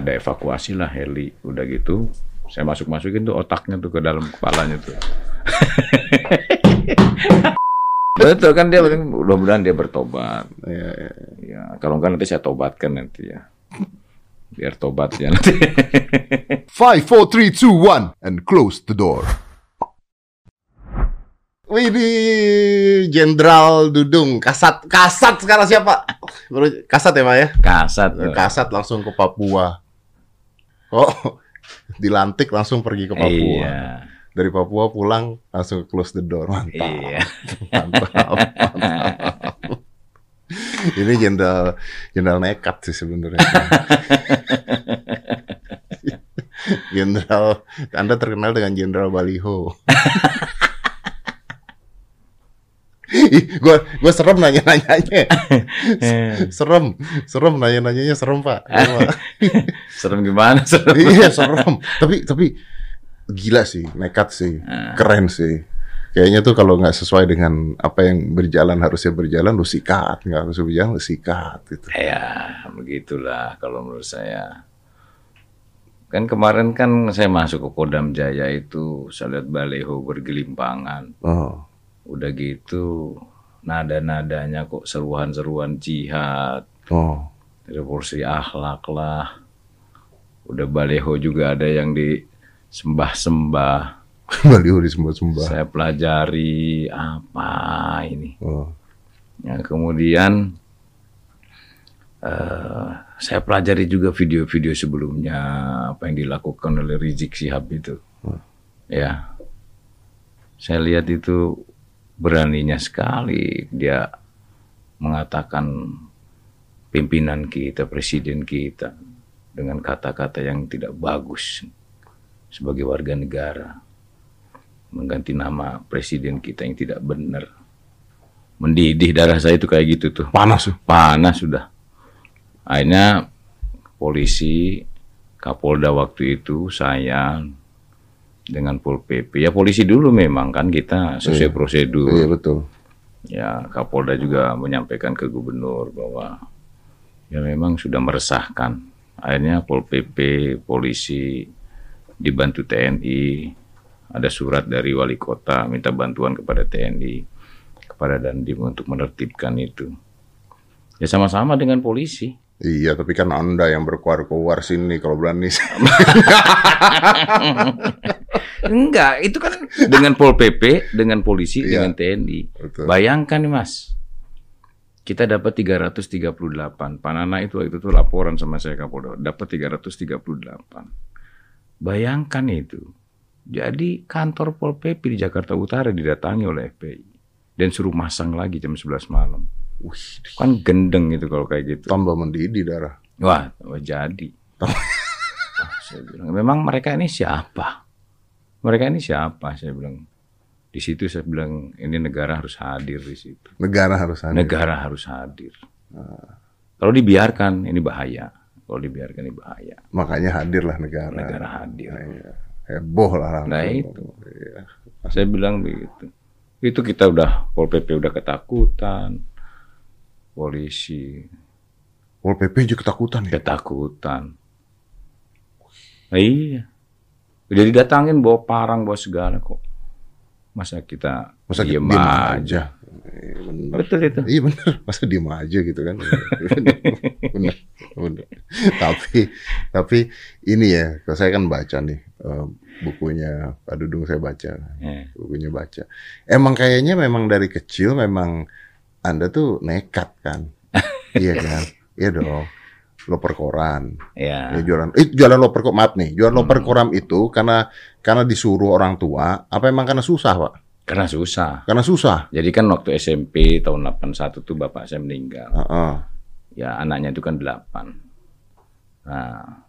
ada evakuasi lah heli udah gitu saya masuk masukin tuh otaknya tuh ke dalam kepalanya tuh betul kan dia mudah-mudahan dia bertobat Iya, iya. ya kalau enggak nanti saya tobatkan nanti ya biar tobat ya nanti Five, four, three, two, one, and close the door. Wih, Jenderal Dudung, kasat, kasat sekarang siapa? Baru kasat ya, Pak ya? kasat tuh. Kasat langsung ke Papua. Oh, dilantik langsung pergi ke Papua. iya Dari Papua pulang langsung close the door. Mantap. iya Mantap. mantap. Ini jenderal jenderal nekat sih sebenarnya. jenderal Anda terkenal dengan jenderal Baliho. Gua gua serem nanya-nanyanya. serem, serem nanya-nanyanya serem, Pak. Serem gimana serem iya, serem. Tapi tapi gila sih, nekat sih. Ah. Keren sih. Kayaknya tuh kalau nggak sesuai dengan apa yang berjalan harusnya berjalan, lu sikat. Nggak harusnya berjalan, lu sikat. Gitu. Ya, begitulah kalau menurut saya. Kan kemarin kan saya masuk ke Kodam Jaya itu, saya lihat baleho bergelimpangan. Oh, Udah gitu, nada-nadanya kok seruan-seruan jihad, oh. revolusi akhlak lah. Udah baleho juga ada yang disembah-sembah. Baliho disembah-sembah. Saya pelajari apa ini. Oh. Ya, kemudian eh, saya pelajari juga video-video sebelumnya apa yang dilakukan oleh Rizik Sihab itu. Ya, saya lihat itu beraninya sekali dia mengatakan pimpinan kita, presiden kita dengan kata-kata yang tidak bagus sebagai warga negara, mengganti nama presiden kita yang tidak benar. Mendidih darah saya itu kayak gitu tuh. Panas tuh. panas sudah. Akhirnya polisi Kapolda waktu itu saya dengan Pol PP ya polisi dulu memang kan kita sesuai prosedur. Iya betul. ya Kapolda juga menyampaikan ke gubernur bahwa ya memang sudah meresahkan. Akhirnya Pol PP polisi dibantu TNI ada surat dari wali kota minta bantuan kepada TNI kepada Dandim untuk menertibkan itu. Ya sama-sama dengan polisi Iya, tapi kan Anda yang berkuar-kuar sini kalau berani. enggak itu kan dengan Pol PP dengan polisi Iya. dengan TNI Betul. Bayangkan nih Mas, kita dapat 338. Panana itu waktu itu laporan sama saya Kapolda, dapat 338. Bayangkan itu. Jadi kantor Pol PP di Jakarta Utara didatangi oleh FPI dan suruh masang lagi jam 11 malam. Wih, Kan gendeng itu kalau kayak gitu. tambah mendidih darah. Wah, wah, jadi. Wah, saya bilang, memang mereka ini siapa? Mereka ini siapa? Saya bilang. Di situ saya bilang ini negara harus hadir di situ. Negara harus hadir. Negara harus hadir. Kalau dibiarkan ini bahaya. Kalau dibiarkan ini bahaya. Makanya hadirlah negara. Negara hadir. Iya. Heboh lah. Nah, itu. Iya. Saya bilang begitu. Itu kita udah Pol PP udah ketakutan. Polisi Pol PP juga ketakutan ya. ketakutan. Nah, iya. Udah didatangin bawa parang bawa segala kok. Masa kita Masa diem, diem aja. aja. Iya, bener. Betul itu. Iya bener, masa diem aja gitu kan. bener, bener. Tapi, tapi ini ya, kalau saya kan baca nih, eh, bukunya Pak Dudung saya baca, Eh, bukunya baca. Emang kayaknya memang dari kecil memang Anda tuh nekat kan. iya kan? Iya dong. Loper koran. ya. Ya, jualan eh, jualan loper kok maaf nih. Jualan loper koran itu karena karena disuruh orang tua apa emang karena susah, Pak? Karena susah. Karena susah. Jadi kan waktu SMP tahun 81 tuh bapak saya meninggal. Heeh. Ya anaknya itu kan 8. Nah,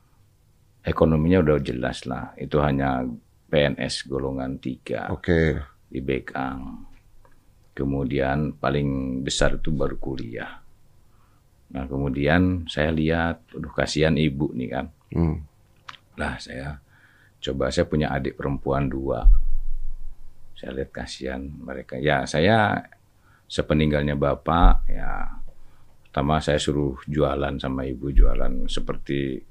ekonominya udah jelas lah. Itu hanya PNS golongan 3 Oke. di Bekang. Kemudian paling besar itu baru kuliah. Nah kemudian saya lihat, aduh kasihan ibu nih kan. Hmm. Lah saya coba saya punya adik perempuan dua. Saya lihat kasihan mereka. Ya saya sepeninggalnya bapak ya pertama saya suruh jualan sama ibu jualan seperti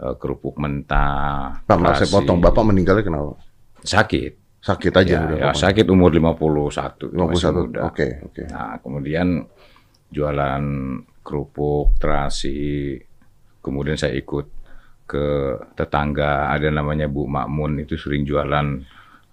eh, kerupuk mentah. Pak, saya potong. Bapak meninggalnya kenapa? sakit. Sakit aja Ya, udah. ya, sakit umur 51. masih 51. muda. Oke, oke. Nah, kemudian jualan kerupuk, terasi. Kemudian saya ikut ke tetangga, ada namanya Bu Makmun itu sering jualan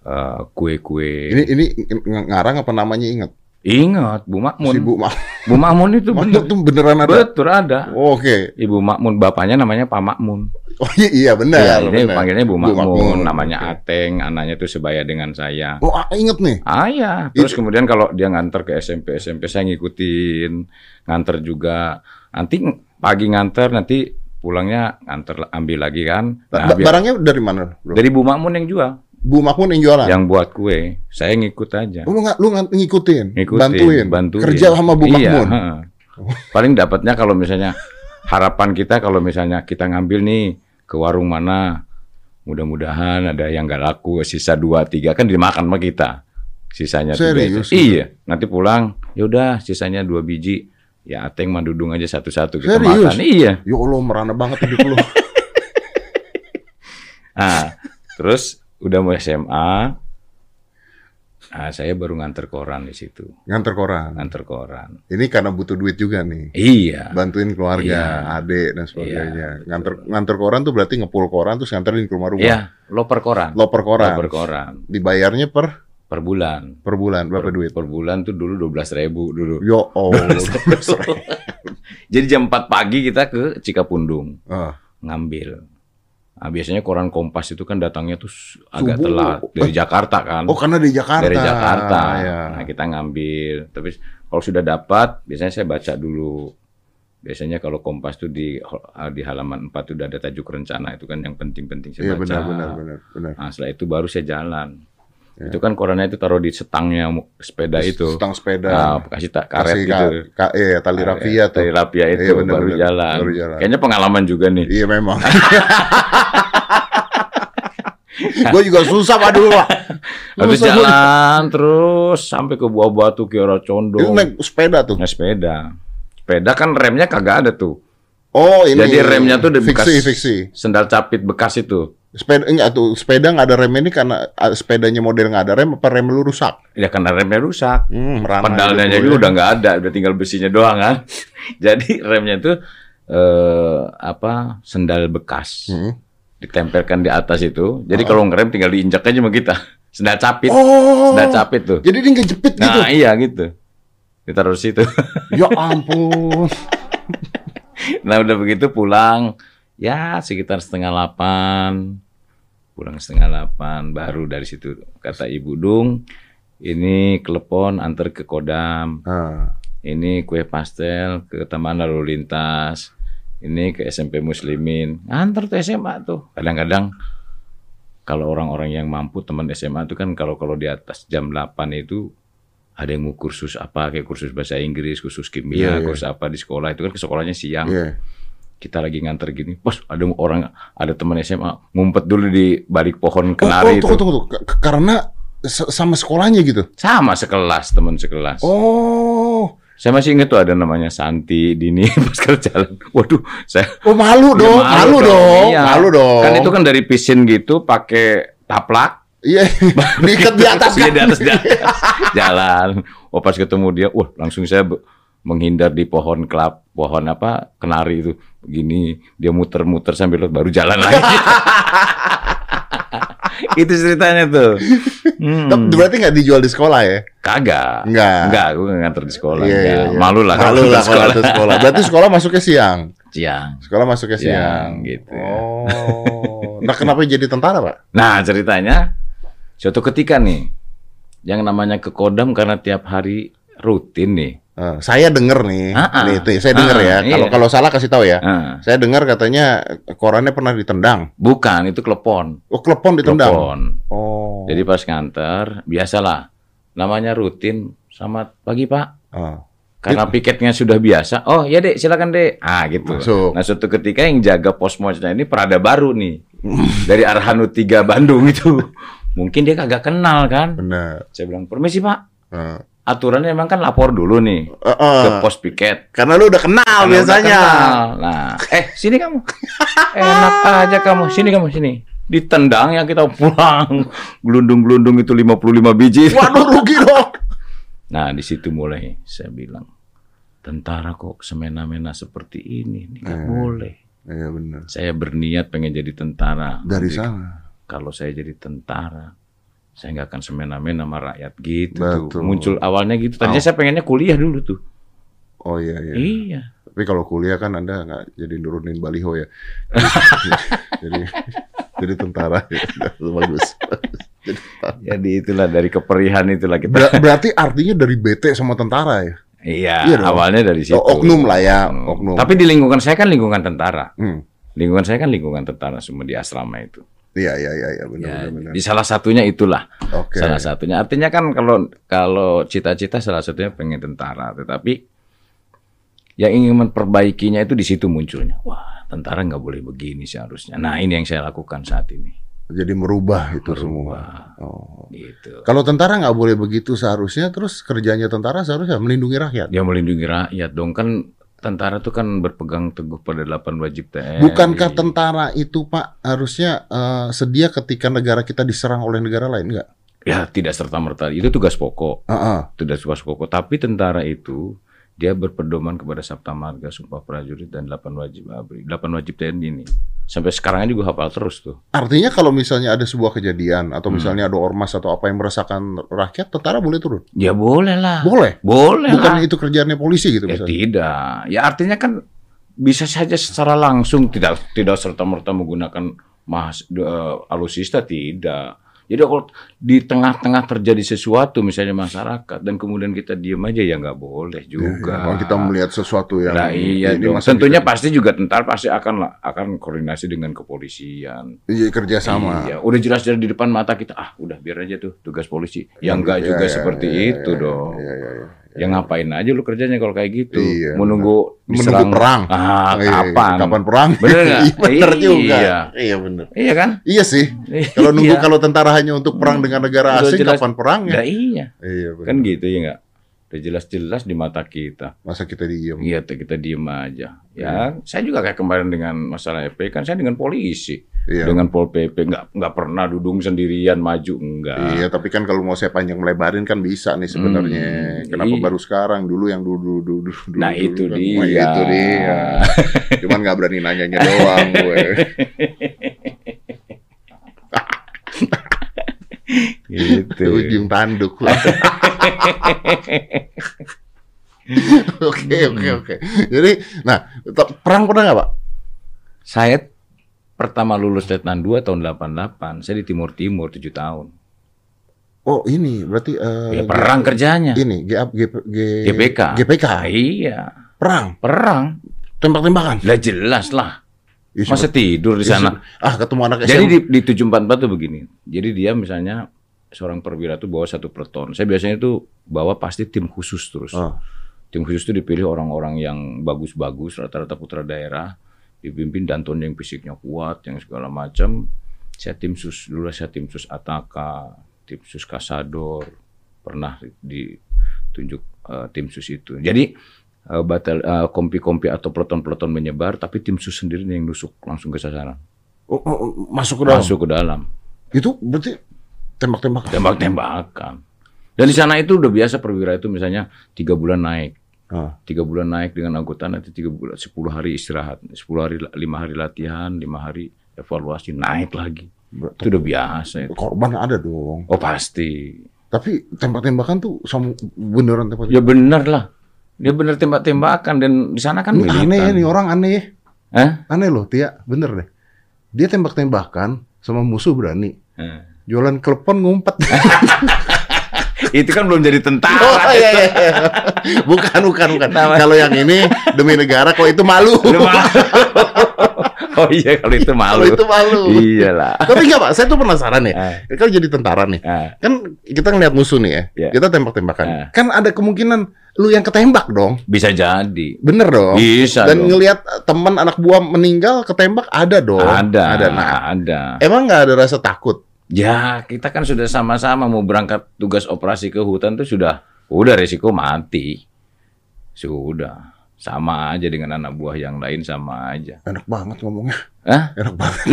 eh, kue-kue. Ini ini ng- ngarang apa namanya ingat? Ingat Bu Makmun. Si Bu Mak. Bu Makmun itu bener. Beneran ada. Betul ada. Oh, Oke. Ibu Makmun bapaknya namanya Pak Makmun. Oh iya, iya benar. Ya, ini benar. panggilnya Bu Makmun, Makmun, namanya oke. Ateng, anaknya itu sebaya dengan saya. Oh, inget nih. Ah ya, terus kemudian kalau dia nganter ke SMP SMP saya ngikutin, nganter juga. Nanti pagi nganter, nanti pulangnya nganter ambil lagi kan. Nah, Ba- biar- barangnya dari mana, bro? dari Bu Makmun yang jual, Bu Makmun yang jualan. yang buat kue, saya ngikut aja. Lu nggak lu nggak ngikutin, Ngikutin, bantuin, bantuin. kerja sama Bu Iya, Makmun. heeh. Paling dapatnya kalau misalnya harapan kita kalau misalnya kita ngambil nih ke warung mana, mudah-mudahan ada yang nggak laku, sisa dua tiga kan dimakan sama kita. Sisanya Serius? biasa. Iya, nanti pulang, ya udah sisanya dua biji. Ya Ateng mah dudung aja satu-satu kita Serius? makan. Iya. Ya Allah, merana banget hidup lu. Nah, terus udah mau SMA, nah, saya baru nganter koran di situ, Nganter koran. nganter koran. Ini karena butuh duit juga nih. Iya. Bantuin keluarga, Iya. adik dan sebagainya. Iya, nganter nganter koran tuh berarti ngepul koran terus nganterin ke rumah-rumah. Iya, loper koran. Loper koran. Loper koran Dibayarnya per per bulan. per bulan berapa per, duit? Per bulan tuh dulu 12 ribu dulu. Yo oh. Jadi jam 4 pagi kita ke Cikapundung Ah, ngambil. Nah, biasanya koran Kompas itu kan datangnya tuh agak Subuh. telat dari Jakarta kan. Oh, karena di Jakarta. dari Jakarta. Ya. Nah, kita ngambil. Tapi kalau sudah dapat, biasanya saya baca dulu. Biasanya kalau Kompas tuh di di halaman 4 udah ada tajuk rencana itu kan yang penting-penting saya Iya baca. benar benar benar benar. Nah, setelah itu baru saya jalan. Ya. Itu kan korannya itu taruh di setangnya sepeda itu. Stang sepeda. Nah, kasih tak karet Kasih gitu. ka- ka- iya, tali rafia tuh. Tali rafia itu Iya, benar, baru, benar. jalan. Baru jalan. Kayaknya pengalaman juga nih. Iya memang. Gue juga susah pak dulu pak. Habis gua. jalan terus sampai ke Buah Batu Kiara Condong. Itu naik sepeda tuh. Naik sepeda. Sepeda kan remnya kagak ada tuh. Oh ini. Jadi remnya tuh bekas fiksi fiksi. sendal capit bekas itu. Sepeda enggak tuh sepeda nggak ada rem ini karena sepedanya model nggak ada rem apa rem lu rusak? Ya karena remnya rusak. Hmm, Pedalnya juga ya. udah nggak ada, udah tinggal besinya doang kan. Jadi remnya itu eh, apa sendal bekas Hmm. ditempelkan di atas itu. Jadi kalau ngerem tinggal diinjak aja sama kita. Sendal capit, Oh. sendal capit tuh. Jadi dia ngejepit gitu. Nah iya gitu. Ditaruh di situ. Ya ampun. nah udah begitu pulang ya sekitar setengah delapan pulang setengah delapan baru dari situ kata ibu Dung ini telepon antar ke Kodam. Ah. ini kue pastel ke Taman Lalu Lintas. Ini ke SMP Muslimin. Antar tuh SMA tuh. Kadang-kadang kalau orang-orang yang mampu teman SMA tuh kan kalau kalau di atas jam 8 itu ada yang mau kursus apa kayak kursus bahasa Inggris, kursus kimia, Iya, iya. kursus apa di sekolah itu kan ke sekolahnya siang Iya. kita lagi nganter gini, bos ada orang ada teman SMA ngumpet dulu di balik Oh, pohon oh, kenari itu, tunggu, tunggu, tunggu. Karena sama sekolahnya gitu. sama sekelas teman sekelas. Oh. Saya masih ingat tuh ada namanya Santi Dini pas jalan. Waduh, saya Oh malu Ya, dong, malu, dong, Iya. malu dong. Kan itu kan dari pisin gitu pakai taplak, Iya, diikat di atas Iya, kan. di atas, di atas. jalan. Oh pas ketemu dia, wah langsung saya menghindar di pohon kelap, pohon apa kenari itu begini dia muter-muter sambil baru jalan lagi. itu ceritanya tuh. Hmm. Tapi Berarti nggak dijual di sekolah ya? Kagak. Nggak. Enggak, gue nggak nganter di sekolah. Iya, iya. Malu lah Malu lah kalau nganter sekolah. Berarti sekolah masuknya siang. Siang. Sekolah masuknya siang. Siang, gitu ya. Oh. Nah, kenapa jadi tentara, Pak? Nah, ceritanya suatu ketika nih yang namanya ke Kodam karena tiap hari rutin nih. Eh, saya dengar nih, ah. nih, tuh, saya dengar Ah, ya. Kalau iya. kalau salah kasih tahu ya. Nah, Saya dengar katanya korannya pernah ditendang. bukan itu klepon. Oh, klepon ditendang. Klepon. Oh. Jadi pas nganter, biasalah namanya rutin. Selamat pagi Pak. Ah. Karena piketnya sudah biasa. Oh ya dek, silakan dek. Ah gitu. Masuk. Nah suatu ketika yang jaga pos mosnya ini perada baru nih dari Arhanu 3 Bandung itu. Mungkin dia kagak kenal kan. Benar. Saya bilang permisi Pak. Ah. aturannya emang kan lapor dulu nih Eh, eh. ke pos piket. Karena lu udah kenal Karena udah biasanya. kenal. Nah, eh sini kamu. Enak aja kamu. Sini kamu sini. Ditendang ya kita pulang. Gelundung-gelundung itu 55 biji. Waduh rugi dong. Nah, di situ mulai saya bilang, tentara kok semena-mena seperti ini, ini nggak Eh. boleh. Iya benar. Saya berniat pengen jadi tentara. Dari sana. Kalau saya jadi tentara, saya nggak akan semena-mena sama rakyat gitu Betul. tuh. Muncul awalnya gitu. Tadinya saya pengennya kuliah dulu tuh. Oh iya iya. Iya. Tapi kalau kuliah kan Anda nggak jadi nurunin baliho ya. jadi jadi tentara ya. bagus. Jadi tentara. Jadi itulah dari keperihan itulah kita. Ber- berarti artinya dari bete sama tentara ya? Iya, Iya dong. awalnya dari situ. Oh, oknum lah ya, oknum. Tapi di lingkungan saya kan lingkungan tentara. Hmm. Lingkungan saya kan lingkungan tentara semua di asrama itu. Iya iya iya iya benar Ya, benar benar. di salah satunya itulah. Oke. Salah satunya. Artinya kan kalau kalau cita-cita salah satunya pengen tentara, tetapi yang ingin memperbaikinya itu di situ munculnya. Wah, tentara nggak boleh begini seharusnya. Nah, ini yang saya lakukan saat ini. Jadi merubah itu Merubah. semua. Oh. Gitu. Kalau tentara nggak boleh begitu seharusnya, terus kerjanya tentara seharusnya melindungi rakyat. Dia melindungi rakyat dong kan tentara tuh kan berpegang teguh pada 8 wajib TNI. Bukankah tentara itu Pak harusnya eh, sedia ketika negara kita diserang oleh negara lain nggak? Ya, tidak serta-merta. Itu tugas pokok. Heeh. Tugas tugas pokok. Tapi tentara itu dia berpedoman kepada Sabta Marga, Sumpah Prajurit dan 8 wajib ABRI. 8 wajib TNI ini. Sampai sekarang juga hafal terus tuh. Artinya kalau misalnya ada sebuah kejadian Hmm. atau misalnya ada ormas atau apa yang meresahkan rakyat, tentara boleh turun? Ya boleh lah. Boleh. Boleh Bukan lah. itu kerjaannya polisi gitu Ya misalnya. tidak. Ya artinya kan bisa saja secara langsung tidak tidak serta merta menggunakan mas eh, alusista tidak. Jadi kalau di tengah-tengah terjadi sesuatu misalnya masyarakat dan kemudian kita diem aja ya nggak boleh juga. Kalau kita melihat sesuatu yang Nah, iya ini Tentunya pasti juga tentara pasti akan akan koordinasi dengan kepolisian. kita- iya, kerja sama. Iya, udah jelas dari di depan mata kita. Ah, udah biar aja tuh tugas polisi. Ya enggak Iya, juga iya, seperti iya, itu iya, dong. Iya, iya, iya. Ya ngapain aja lu kerjanya kalau kayak gitu? Iya, Menunggu Menunggu diserang. perang. Ah, Iya, kapan? Kapan perang? Bener nggak? Iya, bener juga. Iya. Iya bener. Iya kan? Iya sih. Kalau nunggu Iya. kalau tentara hanya untuk perang dengan negara asing, jelas. kapan perang ya? Ya iya. Iya bener. Kan gitu ya enggak? Udah jelas-jelas di mata kita. Masa kita diem? Iya, kita diem aja. Ya, saya juga kayak kemarin dengan masalah FP kan saya dengan polisi. Iya. Dengan Pol PP nggak nggak pernah dudung sendirian maju enggak. Iya, tapi kan kalau mau saya panjang lebarin kan bisa nih sebenarnya. Hmm, Kenapa iya. baru sekarang? Dulu yang dulu dulu dulu. Nah, dulu itu kan. dia. Nah, itu dia. Cuman nggak berani nanyanya doang gue. gitu. Ujung tanduk lah. Oke oke oke. Jadi, nah perang pernah nggak pak? Saya pertama lulus Letnan 2 tahun 88, saya di Timur Timur 7 tahun. Oh ini berarti eh, Ya perang kerjanya. Ini G, G, G, GPK. GPK. Iya, Perang, perang. tembak-tembakan. Lah jelas lah. Ih, Masa tidur di Ya, sana. Ah ketemu anak Jadi di, di 744 tuh begini. Jadi dia misalnya seorang perwira tuh bawa satu peleton. Saya biasanya tuh bawa pasti tim khusus terus. Oh. Tim khusus itu dipilih orang-orang yang bagus-bagus, rata-rata putra daerah, dipimpin Danton yang fisiknya kuat, yang segala macam. Saya tim sus dulu saya tim sus Ataka, tim sus Kasador, pernah ditunjuk eh, tim sus itu. Jadi eh, batal eh, kompi-kompi atau peleton-peleton menyebar, tapi tim sus sendiri yang nusuk langsung ke sasaran, Oh, oh, oh, masuk ke dalam. masuk ke dalam, Itu berarti tembak-tembakan. tembak-tembakan. Dan di sana itu udah biasa perwira itu misalnya tiga bulan naik. Ah. tiga bulan naik dengan anggota nanti tiga bulan sepuluh hari istirahat sepuluh hari lima hari latihan lima hari evaluasi naik lagi itu udah biasa itu. Korban ada dong. oh pasti Tapi tembak-tembakan tuh sama beneran tembak. ya bener lah dia bener tembak-tembakan dan di sana kan Ini aneh ya nih orang aneh ya. Hah? Aneh loh, Tia. Bener deh. Dia tembak-tembakan sama musuh berani. Eh. Jualan klepon ngumpet. itu kan belum jadi tentara Oh iya iya. iya. Bukan bukan bukan. Kalau yang ini demi negara, kalau itu malu. Lu malu. oh iya kalau itu malu Kalau itu malu. iyalah Tapi enggak Pak, saya tuh penasaran ya. Ah. Kalau jadi tentara nih, Ah, kan kita ngeliat musuh nih ya. Iya. Kita tembak-tembakan. Ah. Kan ada kemungkinan lu yang ketembak dong. bisa jadi Bener dong. bisa Dan dong. ngelihat teman anak buah meninggal ketembak ada dong. ada Ada. Nah, ada emang nggak ada rasa takut? Ya, kita kan sudah sama-sama mau berangkat tugas operasi ke hutan tuh sudah Udah resiko mati. Sudah. Sama aja dengan anak buah yang lain sama aja. Enak banget ngomongnya. Hah? Enak banget.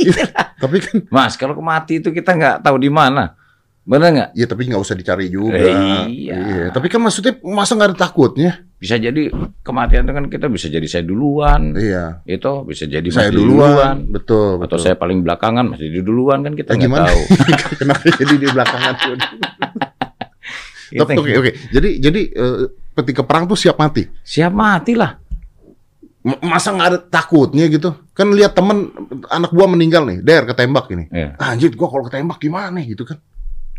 Iya. tapi kan, Mas, kalau mati itu kita nggak tahu di mana. Benar nggak? ya tapi nggak usah dicari juga. Iya. Tapi kan maksudnya masa nggak ada takutnya? Bisa jadi kematian itu kan kita bisa jadi saya duluan. Iya. Itu bisa jadi Saya Mas duluan. Betul. Atau betul. saya paling belakangan masih di duluan kan kita Eh, nggak gimana? tahu. Kenapa jadi di belakangan? Kita- Oke oke. Jadi jadi eh, ketika perang tuh siap mati. Siap mati lah. Masa nggak ada takutnya gitu? Kan lihat temen anak gua meninggal nih, der ketembak ini. Ya. Anjir, gua kalau ketembak gimana gitu kan?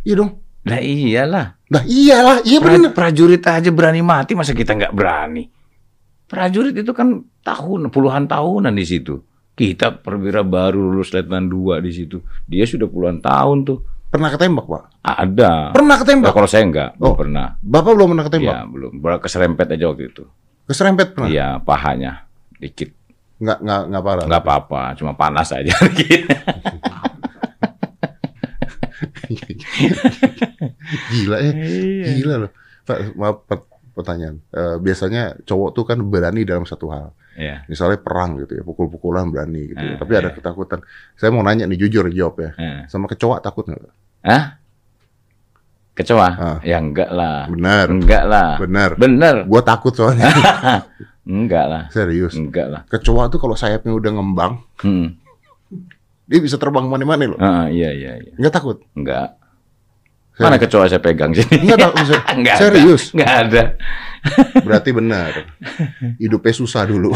Iya dong. Nah iyalah. Nah iyalah, iya Pra- bener. prajurit aja berani mati, masa kita nggak berani? Prajurit itu kan tahun, puluhan tahunan di situ. Kita perwira baru lulus letnan 2 di situ. Dia sudah puluhan tahun tuh. Pernah ketembak pak? Ada. Pernah Nah, ketembak? kalau saya enggak, belum Oh. pernah. Bapak belum pernah ketembak? Ya, belum. Baru keserempet aja waktu itu. Keserempet pernah? Iya, pahanya dikit. Nggak nggak nggak parah. Enggak apa-apa, cuma panas aja dikit. Gila ya, Iya. gila loh. Pak, maaf per- pertanyaan. Eh, biasanya cowok tuh kan berani dalam satu hal. Iya. Misalnya perang gitu ya, pukul-pukulan berani gitu. ya. Eh, Tapi ada iya. ketakutan. Saya mau nanya nih jujur jawab ya. Eh. Sama kecoa takut nggak? Hah? Kecoa? Ah. Ya enggak lah. Benar, Enggak lah. benar. Bener. Gua takut soalnya. Enggak lah. Serius. Enggak lah. Kecoa tuh kalau sayapnya udah ngembang, Hmm. dia bisa terbang mana-mana loh. Ah, iya iya iya. Nggak takut? Enggak. Mana kecoa saya pegang sini? Nggak takut. se- Enggak. Serius. Ada. Enggak ada. Berarti benar. Hidupnya susah dulu.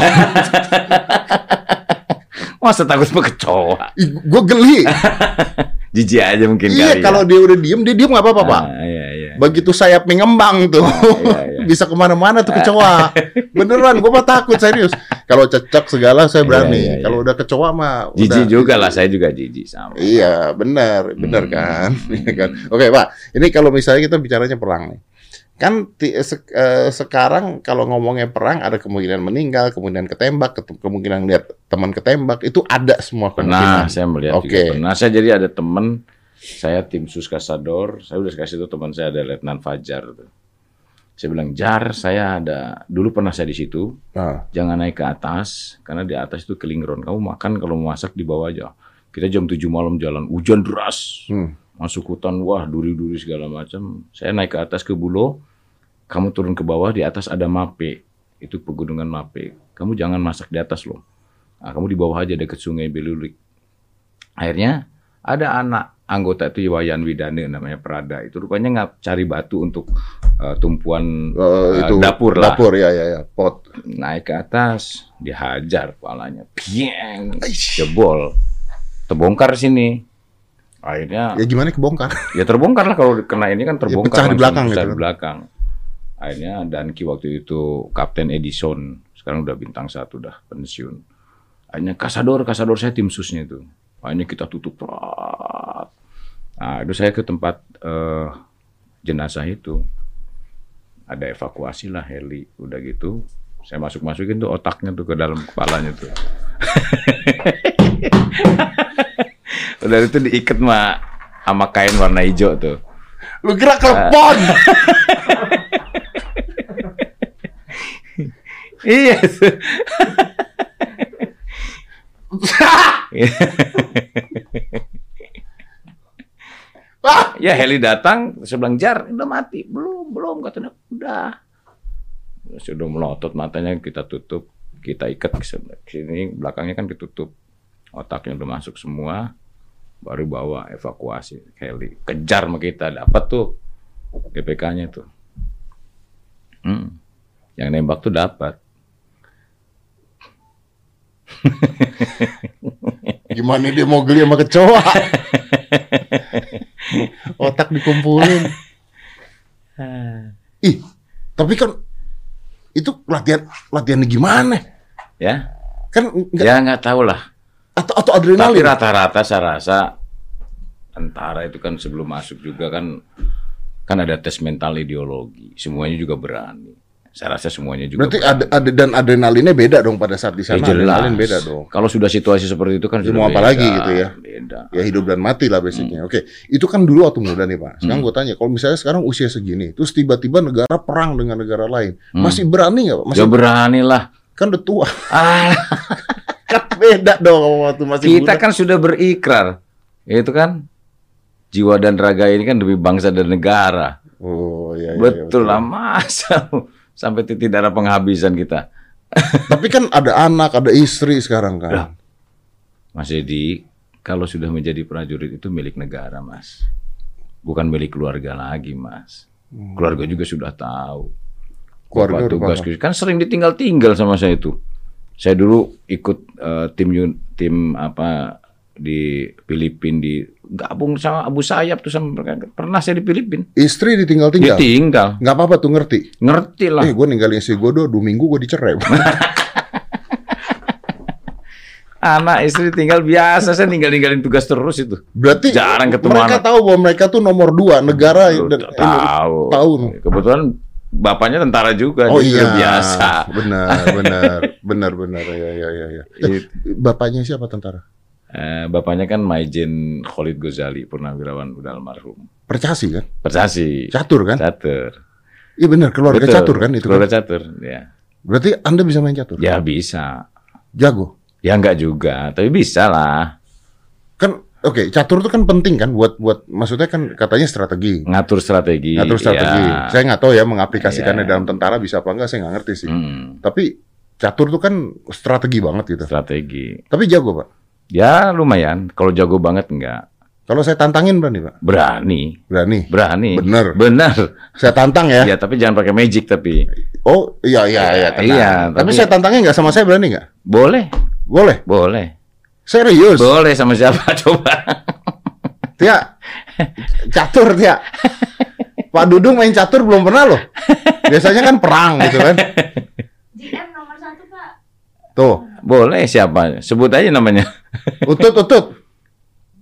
Masa takut sama kecoa? Gue geli. Jijik aja mungkin iya, kali. kalau ya. dia udah diem, dia diem nggak apa-apa, Pak. Ah, iya iya. Begitu sayapnya ngembang tuh, iya, iya. bisa ke mana-mana tuh kecoa. Beneran, gue mah takut serius. Kalau cecak segala saya berani. Iya, iya, iya. Kalau udah kecoa mah Jijik udah- juga lah, saya juga jijik sama. Iya, benar, benar Hmm. kan, Iya kan. Oke, Pak. Ini kalau misalnya kita bicaranya perang nih, kan ti- se- eh, sekarang kalau ngomongnya perang ada kemungkinan meninggal, kemungkinan ketembak, ket- kemungkinan lihat teman ketembak, itu ada semua Pernah kemungkinan. saya melihat Oke. juga pernah. Saya jadi ada teman, saya tim sus kasador, saya udah kasih itu teman saya ada Letnan Fajar. tuh. Saya bilang Jar, saya ada dulu pernah saya di situ, Nah, jangan naik ke atas karena di atas itu kelingron. Kamu makan kalau mau masak di bawah aja. Kita jam 7 malam jalan, hujan deras. hmm. Masuk hutan, wah duri-duri segala macam. Saya naik ke atas ke Bulo, kamu turun ke bawah, di atas ada Mape. Itu pegunungan Mape. Kamu jangan masak di atas loh. Nah, kamu di bawah aja dekat sungai Belulik. Akhirnya ada anak anggota itu Wayan Widane namanya Prada. Itu rupanya nggak cari batu untuk eh, tumpuan eh, itu dapur lah Dapur ya, ya, ya. Pot. naik ke atas, dihajar kepalanya, pieng, jebol, terbongkar sini. Akhirnya Ya gimana kebongkar? ya terbongkar lah kalau kena ini kan terbongkar pecah di belakang pecah gitu di kan. belakang. Akhirnya Danki waktu itu Kapten Edison, sekarang udah bintang satu dah pensiun. Akhirnya kasador, kasador saya tim susnya itu. Akhirnya kita tutup rat. Nah, itu saya ke tempat eh, jenazah itu. Ada evakuasi lah heli, udah gitu. Saya masuk masukin tuh otaknya tuh ke dalam kepalanya tuh. udah itu diikat sama sama kain warna hijau tuh. Lu kira klepon? Iya. Ah! ya Heli datang, saya bilang jar, udah mati, belum, belum katanya, udah. Sudah melotot matanya kita tutup, kita ikat ke sini, belakangnya kan ditutup, otaknya udah masuk semua, baru bawa evakuasi Heli, kejar sama kita, dapat tuh GPK-nya tuh. Hmm. Yang nembak tuh dapat. Gimana dia mau geli sama kecoa? Otak dikumpulin. Ih, tapi kan itu latihan latihan gimana? Ya, Kan nggak- ya nggak tahu lah. atau atau Tapi adrenalin. rata-rata saya rasa tentara itu kan sebelum masuk juga kan kan ada tes mental ideologi. Semuanya juga berani. Saya rasa semuanya juga. Berarti ada, ada dan adrenalinnya beda dong pada saat di Ya, sana. jelas. Adrenalin beda dong. Kalau sudah situasi seperti itu kan Ya, mau apa lagi gitu ya. Beda. Ya hidup dan mati lah basicnya. Hmm. Oke, itu kan dulu waktu muda nih Pak. Sekarang gue tanya, kalau misalnya sekarang usia segini, terus tiba-tiba negara perang dengan negara lain, Hmm. masih berani nggak Pak? Masih Ya berani lah. kan udah tua. Ah, kan beda dong waktu masih kita muda. kan sudah berikrar. Itu kan jiwa dan raga ini kan demi bangsa dan negara. Oh iya, iya, betul lah masa sampai tidak ada penghabisan kita. Tapi kan ada anak, ada istri sekarang kan. Lah. Mas Edi, kalau sudah menjadi prajurit itu milik negara, Mas. Bukan milik keluarga lagi, Mas. Keluarga juga sudah tahu. Hmm. Keluarga tugas kan sering ditinggal-tinggal sama saya itu. Saya dulu ikut eh, tim tim apa di Filipina di gabung sama Abu Sayyaf tuh sama. Pernah saya di Filipina. Istri ditinggal-tinggal. Ditinggal. Nggak apa-apa tuh ngerti. Ngerti lah. Eh, gue ninggalin istri gue dua, dua minggu gue dicerai. Anak istri tinggal biasa saya tinggal-tinggalin tugas terus itu. Berarti Jarang ketemu mereka anak. tahu bahwa mereka tuh nomor dua negara Lu dan tahu. tahu. Kebetulan bapaknya tentara juga. Oh iya, biasa. benar, benar, benar, benar, ya, ya, ya, ya. Eh, Bapaknya siapa tentara? Eh, bapaknya kan Maijen Khalid Ghazali, purnawirawan udah almarhum. Percasi kan? Persasi. Catur kan? Catur. Iya benar, keluarga Betul, catur kan itu kan? Keluarga catur, ya. Berarti Anda bisa main catur? Ya bisa. Jago. Ya enggak juga, tapi bisa lah. Kan oke, catur itu kan penting kan buat buat maksudnya kan katanya strategi. Ngatur strategi. Ngatur strategi. ya. Saya nggak tahu ya mengaplikasikannya Iya. dalam tentara bisa apa enggak saya nggak ngerti sih. Hmm, Tapi catur itu kan strategi banget gitu. strategi. Tapi jago, Pak. Ya lumayan. Kalau jago banget enggak. Kalau saya tantangin berani, Pak? Berani. Berani. Berani. Bener. Bener. Saya tantang ya. Ya, tapi jangan pakai magic tapi. Oh, iya iya iya, tenang. Iya, tapi, tapi- saya tantangnya nggak sama saya berani nggak? Boleh. Boleh. Boleh. Serius. Boleh sama siapa coba? Tia. Catur, Tia. Pak Dudung main catur belum pernah loh. Biasanya kan perang gitu kan. GM nomor satu pak. Tuh, Boleh siapa? Sebut aja namanya. utut utut.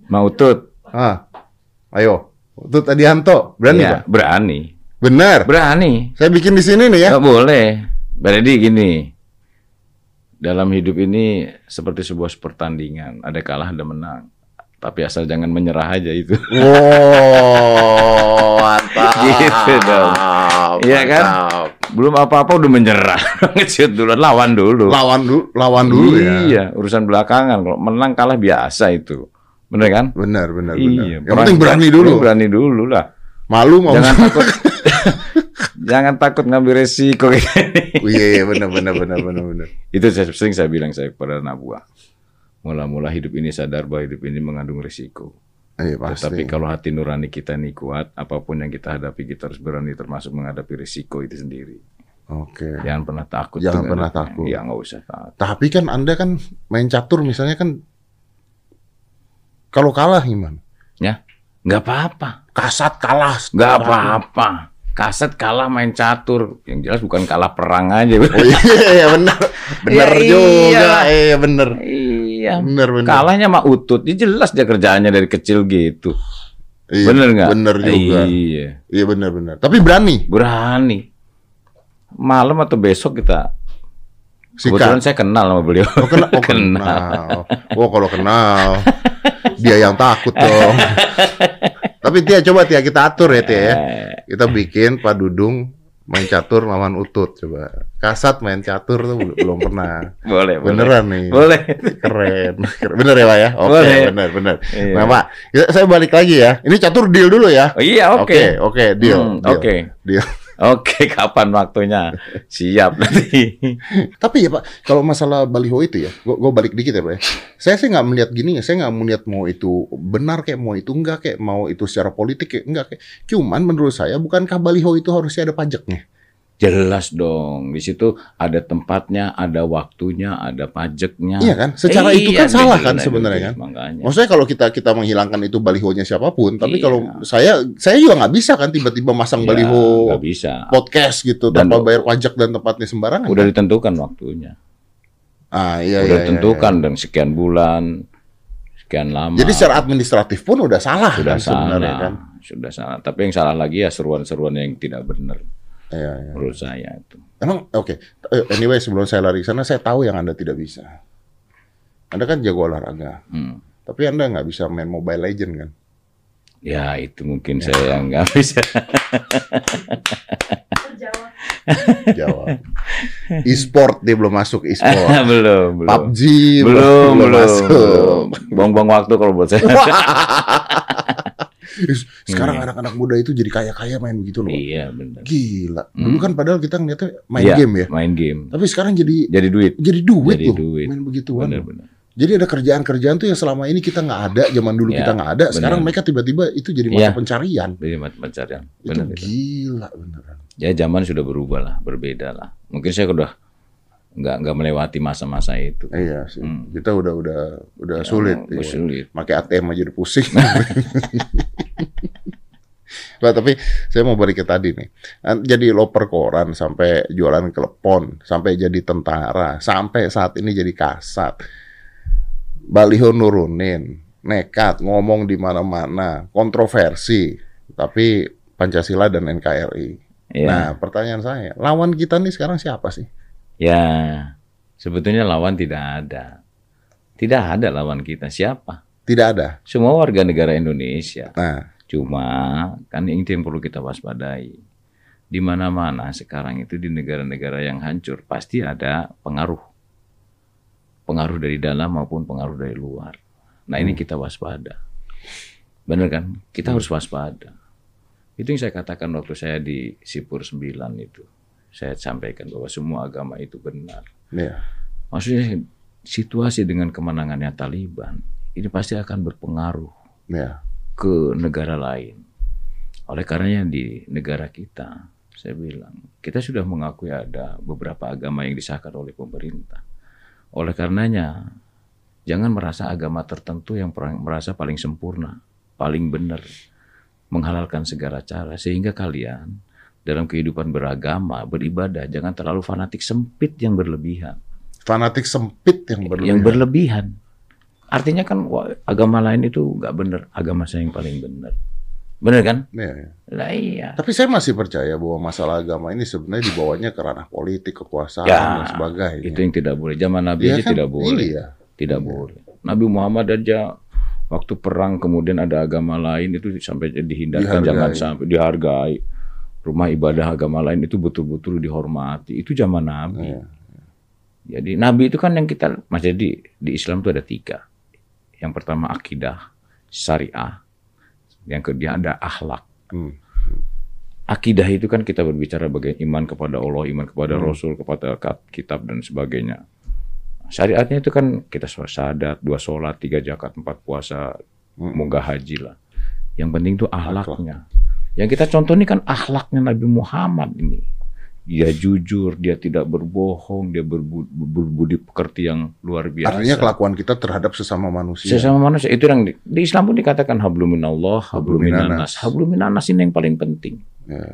Mau tut. Ah. Ayo. Utut Adianto. Berani, Ya, Pak? berani. Benar. Berani. Saya bikin di sini nih ya. Nggak boleh. Berarti gini. Dalam hidup ini seperti sebuah pertandingan, ada kalah ada menang. Tapi asal jangan menyerah aja itu. Wow, mantap. Gitu dong. Iya kan? Mantap. Belum apa-apa udah menyerah. Nge-shoot dulu, lawan dulu. Lawan dulu, lawan dulu ya. Iya, urusan belakangan. Kalau menang kalah biasa itu. Bener kan? Benar, benar, benar. Iya. Yang penting berani dulu. Berani dulu lah. Malu mau. Jangan takut. jangan takut ngambil resiko kayak gini. Oh, iya, iya, benar, benar, benar, benar, benar. Itu saya, sering saya bilang saya kepada anak buah. Mula-mula hidup ini sadar bahwa hidup ini mengandung risiko. Iya, pasti. Tetapi kalau hati nurani kita ini kuat, apa pun yang kita hadapi kita harus berani termasuk menghadapi risiko itu sendiri. Oke. Jangan pernah takut. Jangan dengan pernah hidupnya. takut. Iya nggak usah takut. Tapi kan Anda kan main catur misalnya kan kalau kalah gimana? Ya, nggak apa-apa. Kasat kalah. Nggak apa-apa. Kaset kalah main catur. Yang jelas bukan kalah perang aja. Oh iya, iya benar. Benar Ya, juga. iyalah. Iya benar. iya. Benar benar. Kalahnya mah utut. Ya jelas dia kerjaannya dari kecil gitu. Iya, Bener nggak? Benar juga. Iya. Iya benar benar. Tapi berani. Berani. Malam atau besok kita. Kebetulan Sikat. saya kenal sama beliau. Oh, kena, oh, kenal. Oh kalau kenal. Dia yang takut dong. Tapi Tia coba Tia kita atur ya Tia ya. Eh, Kita bikin Pak Dudung main catur lawan Utut coba. Kasat main catur tuh belum- pernah. boleh, boleh. Beneran nih. Boleh. Keren. Keren. Bener ya Pak ya? Oke, Boleh. bener bener. Iya. Nah Pak, ya, saya balik lagi ya. Ini catur deal dulu ya. Oh, iya, oke. Oke, oke, deal. Hmm, deal, Oke. deal. Oke, kapan waktunya? Siap nanti. Tapi ya Pak, kalau masalah baliho itu ya, gue balik dikit ya Pak ya. Saya sih nggak melihat gini ya, saya nggak melihat mau itu benar kayak mau itu enggak kayak mau itu secara politik kayak enggak kayak. Cuman menurut saya bukankah baliho itu harusnya ada pajaknya? Jelas dong. Di situ ada tempatnya, ada waktunya, ada pajaknya. Iya kan? Secara itu kan Iya, salah kan sebenarnya kan? Makanya. Maksudnya kalau kita kita menghilangkan itu balihonya siapa pun, tapi Iya. kalau saya saya juga nggak bisa kan tiba-tiba masang Ya, baliho bisa. podcast gitu Dan- tanpa bayar pajak dan tempatnya sembarangan. Udah kan? ditentukan waktunya. ah iya udah iya, iya, ditentukan dan sekian bulan, sekian lama. iya. Jadi secara administratif pun udah salah sudah kan sebenarnya salah, kan. sudah salah. Tapi yang salah lagi ya seruan-seruan yang tidak benar. Iya, iya. menurut saya itu. Emang oke. Eh, Anyway, sebelum saya lari ke sana, saya tahu yang Anda tidak bisa. Anda kan jago olahraga, Hmm. tapi Anda nggak bisa main Mobile Legend kan? Ya itu mungkin saya yang nggak bisa. Terjawab. Jawab. E-sport dia belum masuk e-sport. belum, belum. PUBG belum, belum, masuk. belum. Buang-buang waktu kalau buat saya. Sekarang Iya. anak-anak muda itu jadi kaya-kaya main begitu loh. iya benar. Gila. Hmm. Dulu kan padahal kita ngeliatnya main Iya, game ya. Main game. Tapi sekarang jadi Jadi duit. jadi duit Jadi loh duit. main begituan. Benar-benar. Jadi ada kerjaan-kerjaan tuh yang selama ini kita nggak ada, zaman dulu Ya, kita nggak ada, sekarang benar. mereka tiba-tiba itu jadi mata Ya. pencarian. Jadi mat- pencarian. Itu Benar itu. gila beneran. Ya zaman sudah berubah lah, berbeda lah. Mungkin saya udah nggak nggak melewati masa-masa itu. Iya sih. Hmm. Kita udah udah udah sulit. Ya, iya. Sulit. Pakai ATM aja udah pusing. Bah, tapi saya mau balik ke tadi nih. Jadi loper koran sampai jualan klepon, sampai jadi tentara, sampai saat ini jadi kasat. Baliho nurunin, nekat ngomong di mana-mana, kontroversi, tapi Pancasila dan NKRI. Ya. Nah, pertanyaan saya, lawan kita nih sekarang siapa sih? Ya, sebetulnya lawan tidak ada. Tidak ada lawan kita. Siapa? Tidak ada. Semua warga negara Indonesia. Nah, Cuma kan ini yang perlu kita waspadai. Di mana-mana sekarang itu di negara-negara yang hancur pasti ada pengaruh. Pengaruh dari dalam maupun pengaruh dari luar. Nah ini kita waspada. Benar kan? Kita harus waspada. Itu yang saya katakan waktu saya di Sipur 9 itu. Saya sampaikan bahwa semua agama itu benar. ya. Maksudnya situasi dengan kemenangannya Taliban ini pasti akan berpengaruh Ya. ke negara lain. Oleh karenanya di negara kita, saya bilang, kita sudah mengakui ada beberapa agama yang disahkan oleh pemerintah. Oleh karenanya, jangan merasa agama tertentu yang merasa paling sempurna, paling benar, menghalalkan segala cara, sehingga kalian dalam kehidupan beragama, beribadah, jangan terlalu fanatik sempit yang berlebihan Fanatik sempit yang berlebihan. yang berlebihan. Artinya kan wah, agama lain itu nggak benar, agama saya yang paling benar. Benar kan? Ya, ya. Lah iya. Tapi saya masih percaya bahwa masalah agama ini sebenarnya dibawanya ke ranah politik, kekuasaan Ya, dan sebagainya. Itu yang tidak boleh. Zaman Nabi Iya aja kan? tidak boleh. Iya. Tidak boleh. Nabi Muhammad aja waktu perang kemudian ada agama lain itu sampai dihindarkan Dihargai. jangan sampai dihargai. Rumah ibadah agama lain itu betul-betul dihormati. Itu zaman Nabi. Iya. Jadi Nabi itu kan yang kita Mas jadi di Islam itu ada tiga. Yang pertama akidah, syariah. Yang kedua ada akhlak. Hmm. Akidah itu kan kita berbicara bagaimana iman kepada Allah, iman kepada Hmm. Rasul, kepada kitab dan sebagainya. Syariatnya itu kan kita syahadat, dua sholat, tiga zakat, empat puasa, Hmm. moga haji lah. Yang penting itu akhlaknya. Yang kita contoh ini kan akhlaknya Nabi Muhammad ini. Dia jujur, dia tidak berbohong, dia berbu- berbudi pekerti yang luar biasa. Artinya kelakuan kita terhadap sesama manusia. Sesama manusia itu yang di, di Islam pun dikatakan hablum minallah, hablum minanas. Habluminanas. Hablum minanas ini yang paling penting. Ya,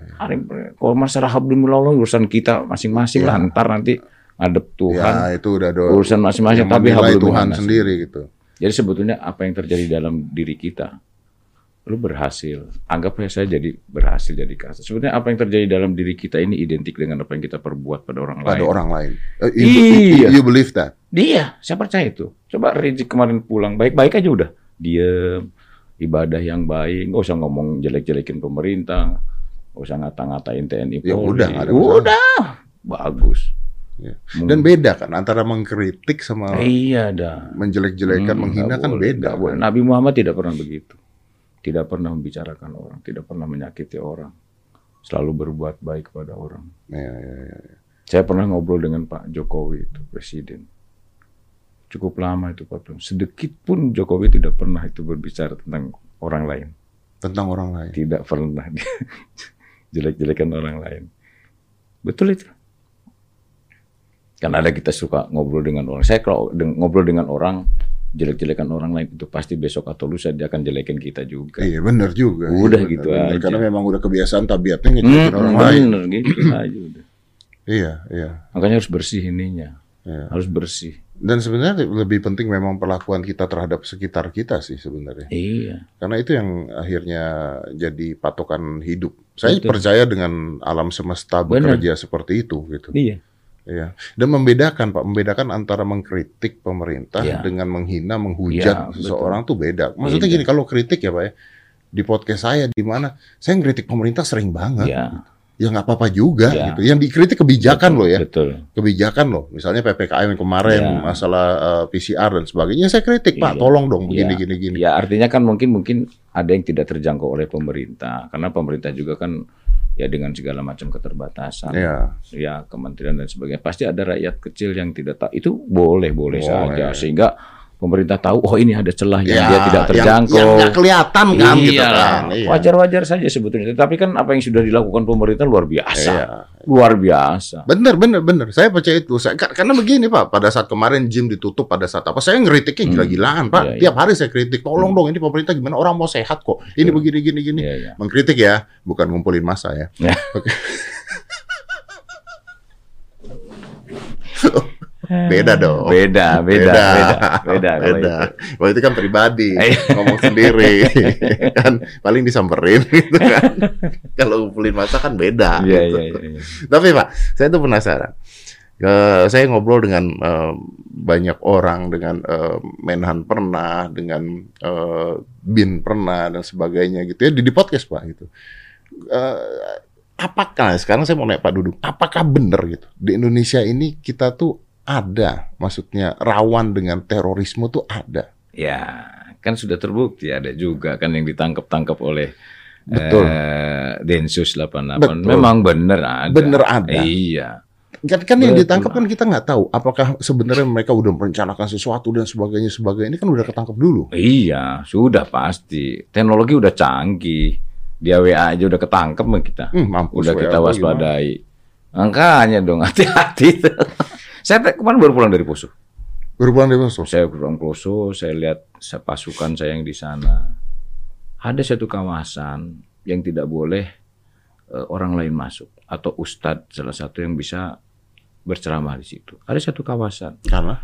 Kalau masalah hablum minallah urusan kita masing-masing Ya. lah. Ntar nanti ngadep Tuhan, ya itu udah do, urusan masing-masing. Tapi Tuhan sendiri gitu. Jadi sebetulnya apa yang terjadi dalam diri kita, lu berhasil. Anggap ya saya jadi berhasil jadi kasar. Sebetulnya apa yang terjadi dalam diri kita ini identik dengan apa yang kita perbuat pada orang Pada lain. orang lain. Eh, you, Iya. you believe that? Dia, saya percaya itu. Coba Rizik kemarin pulang baik-baik aja udah. Diem, ibadah yang baik, nggak usah ngomong jelek-jelekin pemerintah, nggak usah ngata-ngatain TNI Ya Polri. udah, nggak ada. Udah, bagus. Ya. Hmm. Dan beda kan antara mengkritik sama iya dah. menjelek-jelekan, Hmm, menghina kan boleh, beda. kan? Nabi Muhammad tidak pernah begitu. Tidak pernah membicarakan orang, tidak pernah menyakiti orang. Selalu berbuat baik kepada orang. Ya, ya, ya. Saya pernah ngobrol dengan Pak Jokowi itu presiden. Cukup lama itu Pak. Bro. Sedikit pun Jokowi tidak pernah itu berbicara tentang orang lain. Tentang orang lain. Tidak pernah dia jelek-jelekan orang lain. Betul itu. Karena ada kita suka ngobrol dengan orang. Saya kalau ngobrol dengan orang jelek-jelekan orang lain itu pasti besok atau lusa dia akan jelekin kita juga. Iya benar juga. Udah Iya, gitu benar, benar. aja. Karena memang udah kebiasaan tabiatnya ngejelekin Hmm, orang lain. bener gitu aja udah. Iya, iya. Makanya harus bersih ininya. Iya. Harus bersih. Dan sebenarnya lebih penting memang perlakuan kita terhadap sekitar kita sih sebenarnya. Iya. Karena itu yang akhirnya jadi patokan hidup. Saya Betul. percaya dengan alam semesta Benar. bekerja seperti itu gitu. Iya. Iya. Dan membedakan Pak, membedakan antara mengkritik pemerintah Iya. dengan menghina, menghujat Iya, seseorang tuh beda. Maksudnya Beda. gini, kalau kritik ya Pak ya, di podcast saya di mana saya ngeritik pemerintah sering banget. Iya. Ya nggak apa-apa juga Iya. gitu. Yang dikritik kebijakan Betul, loh ya. Betul. Kebijakan loh. Misalnya PPKM kemarin Iya. masalah eh, PCR dan sebagainya saya kritik, Pak, Iya. tolong dong begini Iya. gini gini. Ya artinya kan mungkin mungkin ada yang tidak terjangkau oleh pemerintah karena pemerintah juga kan ya dengan segala macam keterbatasan Iya. ya kementerian dan sebagainya pasti ada rakyat kecil yang tidak tahu itu boleh boleh Boleh. saja sehingga pemerintah tahu oh ini ada celah yang Ya, dia tidak yang- terjangkau Yang nggak kelihatan kan gitu Iya, kan. Iya. wajar-wajar saja sebetulnya tapi kan apa yang sudah dilakukan pemerintah luar biasa Iya. luar biasa Bener, bener, bener. Saya percaya itu. Saya, kar- karena begini Pak, pada saat kemarin gym ditutup pada saat apa, saya ngeritiknya Hmm. gila-gilaan Pak. Iya, iya. Tiap hari saya kritik, tolong dong ini pemerintah gimana, orang mau sehat kok. Ini Betul. begini, gini, gini. Iya, iya. Mengkritik ya, bukan ngumpulin massa ya. Ya. Beda dong. beda beda beda beda, kalau Beda. itu. Itu kan pribadi, Iya. ngomong sendiri, kan paling disamperin gitu kan. Kalau ngumpulin massa kan beda. Iya, gitu. iya, iya. Tapi Pak, saya tuh penasaran. Eh, saya ngobrol dengan eh, banyak orang, dengan eh, Menhan pernah, dengan eh, Bin pernah dan sebagainya gitu ya di, di podcast Pak gitu. Eh, apakah sekarang saya mau nanya Pak Dudung, apakah benar gitu di Indonesia ini kita tuh ada, maksudnya rawan dengan terorisme tuh ada? Ya, kan sudah terbukti ada juga kan yang ditangkap-tangkap oleh Betul. eh, Densus 88. Betul. Memang bener ada. Bener ada. Iya. Kan, kan yang ditangkap kan kita nggak tahu apakah sebenarnya mereka udah merencanakan sesuatu dan sebagainya sebagainya ini kan udah ketangkap dulu. Iya, sudah pasti. Teknologi udah canggih. Dia WA aja udah ketangkep sama kita. Hmm, mampus Udah kita waspadai. Makanya dong hati-hati. Saya kemarin baru pulang dari Poso. gimana? Berhubungan dengan musuh. Saya pulang Poso, saya lihat pasukan saya yang di sana. Ada satu kawasan yang tidak boleh eh, orang lain masuk atau ustadz salah satu yang bisa berceramah di situ. Ada satu kawasan. Karena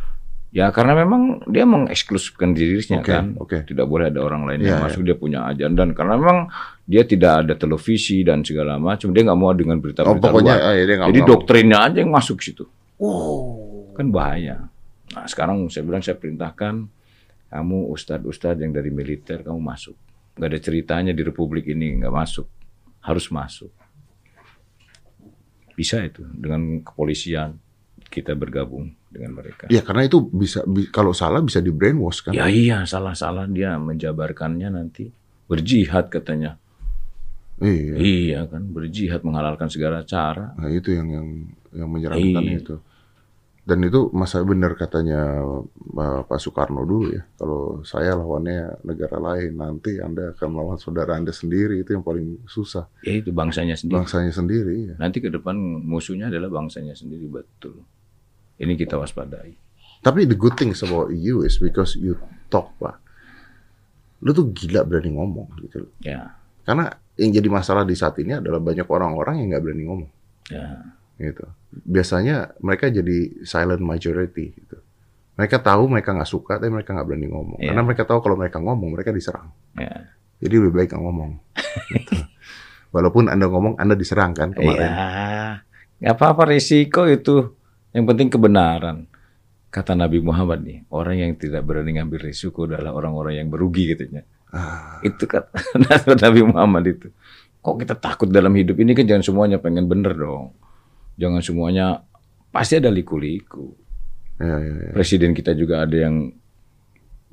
Ya karena memang dia mengeksklusifkan dirinya Oke, kan. oke. Tidak boleh ada orang lain Iya, yang masuk. Dia punya ajan dan karena memang dia tidak ada televisi dan segala macam. Dia nggak mau dengan oh, berita-berita pokoknya luar. eh, dia Jadi mau. doktrinnya aja yang masuk situ. Oh. Kan bahaya. Nah sekarang saya bilang saya perintahkan kamu ustadz-ustadz yang dari militer kamu masuk. Gak ada ceritanya di republik ini nggak masuk. Harus masuk. Bisa itu dengan kepolisian kita bergabung dengan mereka. Ya karena itu bisa bi- kalau salah bisa di brainwash kan. Ya iya, salah-salah dia menjabarkannya nanti. Berjihad katanya. Iya. Iya kan, berjihad menghalalkan segala cara. Nah, itu yang yang yang menyeramkan Iya. itu. Dan itu masa benar katanya uh, Pak Soekarno dulu ya. Kalau saya lawannya negara lain, nanti Anda akan melawan saudara Anda sendiri. Itu yang paling susah. Ya itu bangsanya sendiri. Bangsanya sendiri. Ya. Nanti ke depan musuhnya adalah bangsanya sendiri, betul. Ini kita waspadai. Tapi the good thing about you is because you talk, Pak. Lu tuh gila berani ngomong gitu. Ya, Karena yang jadi masalah di saat ini adalah banyak orang-orang yang nggak berani ngomong. ya. Gitu. Biasanya mereka jadi silent majority gitu. Mereka tahu mereka nggak suka, tapi mereka nggak berani ngomong. Iya. Karena mereka tahu kalau mereka ngomong, mereka diserang. Ya. Jadi lebih baik nggak ngomong. Gitu. Walaupun anda ngomong, anda diserang kan kemarin. Ya, nggak apa-apa risiko itu. Yang penting kebenaran. Kata Nabi Muhammad nih, orang yang tidak berani ngambil risiko adalah orang-orang yang berugi katanya. Ah, Itu kata Nabi Muhammad itu. Kok kita takut dalam hidup ini kan jangan semuanya pengen bener dong. Jangan semuanya pasti ada liku-liku. ya, ya, ya. Presiden kita juga ada yang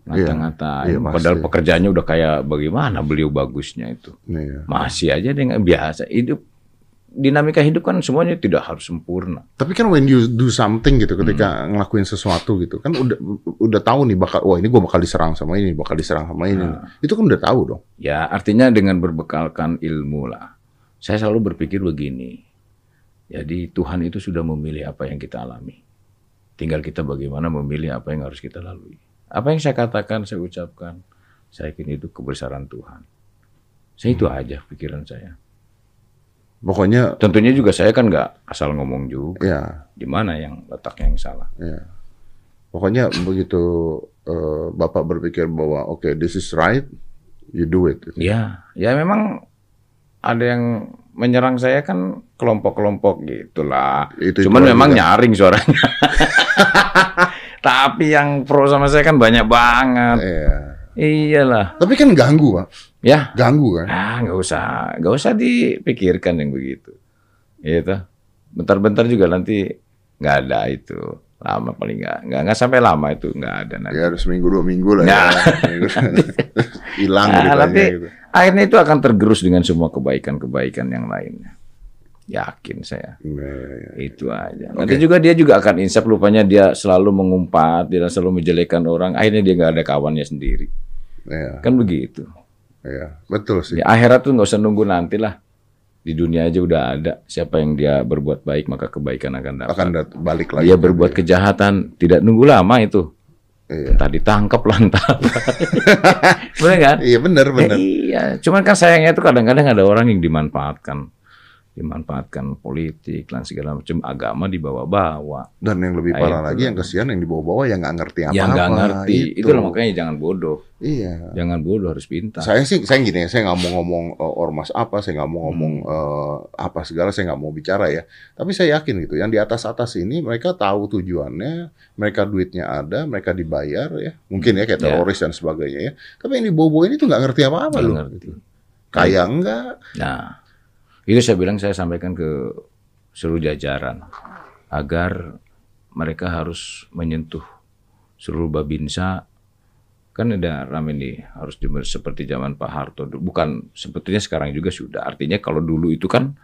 ngata-ngatain. iya, pasti. Padahal pekerjaannya udah kayak bagaimana beliau bagusnya itu. Iya. Masih aja dengan biasa hidup dinamika hidup kan semuanya tidak harus sempurna. Tapi kan when you do something gitu, ketika Hmm. ngelakuin sesuatu gitu, kan udah udah tahu nih bakal, wah ini gue bakal diserang sama ini, bakal diserang sama ini. Nah. Itu kan udah tahu dong. Ya artinya dengan berbekalkan ilmu lah. Saya selalu berpikir begini. Jadi Tuhan itu sudah memilih apa yang kita alami. Tinggal kita bagaimana memilih apa yang harus kita lalui. Apa yang saya katakan, saya ucapkan, saya yakin itu kebesaran Tuhan. Saya itu aja pikiran saya. Pokoknya, Tentunya juga saya kan nggak asal ngomong juga. ya, Di mana yang letaknya yang salah. ya. Pokoknya begitu eh, Bapak berpikir bahwa oke this is right, you do it. Ya, ya memang ada yang menyerang saya kan kelompok-kelompok gitulah. Itu Cuman memang juga. nyaring suaranya. Tapi yang pro sama saya kan banyak banget. Iya. Iyalah. Tapi kan ganggu, Pak. Ya, Ganggu kan? ah nggak usah, nggak usah dipikirkan yang begitu. Gitu. Bentar-bentar juga nanti nggak ada itu. Lama paling nggak, nggak nggak sampai lama itu nggak ada nanti. Ya harus seminggu dua minggu lah Nah. ya. Hilang Nah, nanti gitu. akhirnya itu akan tergerus dengan semua kebaikan-kebaikan yang lainnya. Yakin saya. Iya, iya, iya. Itu aja. Nanti juga dia juga akan insaf lupanya dia selalu mengumpat, dia selalu menjelekkan orang, akhirnya dia nggak ada kawannya sendiri. Iya, Kan begitu. iya. Betul sih. Di akhirat tuh nggak usah nunggu nanti lah. Di dunia aja udah ada. Siapa yang dia berbuat baik maka kebaikan akan dapat. Akan dat- balik lagi. dia berbuat kejahatan tidak nunggu lama itu. Iya. Entah ditangkap lah entah apa. Bener kan? Iya benar benar. Eh, iya, cuman kan sayangnya itu kadang-kadang ada orang yang dimanfaatkan, dimanfaatkan politik dan segala macam agama dibawa-bawa. Dan yang lebih Nah, parah lagi yang kesian yang di bawah-bawah yang nggak ngerti apa-apa. yang nggak ngerti, Itu. itu loh makanya jangan bodoh, Iya. jangan bodoh harus pintar. Saya sih, saya gini, saya nggak mau ngomong uh, ormas apa, saya nggak mau ngomong Hmm. uh, apa segala, saya nggak mau bicara ya. Tapi saya yakin gitu, yang di atas atas ini mereka tahu tujuannya, mereka duitnya ada, mereka dibayar ya, mungkin ya kayak Ya. teroris dan sebagainya ya. Tapi yang di bawah ini tuh nggak ngerti apa-apa loh. ngerti. Kaya enggak, Nah, itu saya bilang saya sampaikan ke seluruh jajaran agar mereka harus menyentuh seluruh babinsa. Kan ada rame nih harus di, seperti zaman Pak Harto bukan sebetulnya sekarang juga sudah. Artinya kalau dulu itu kan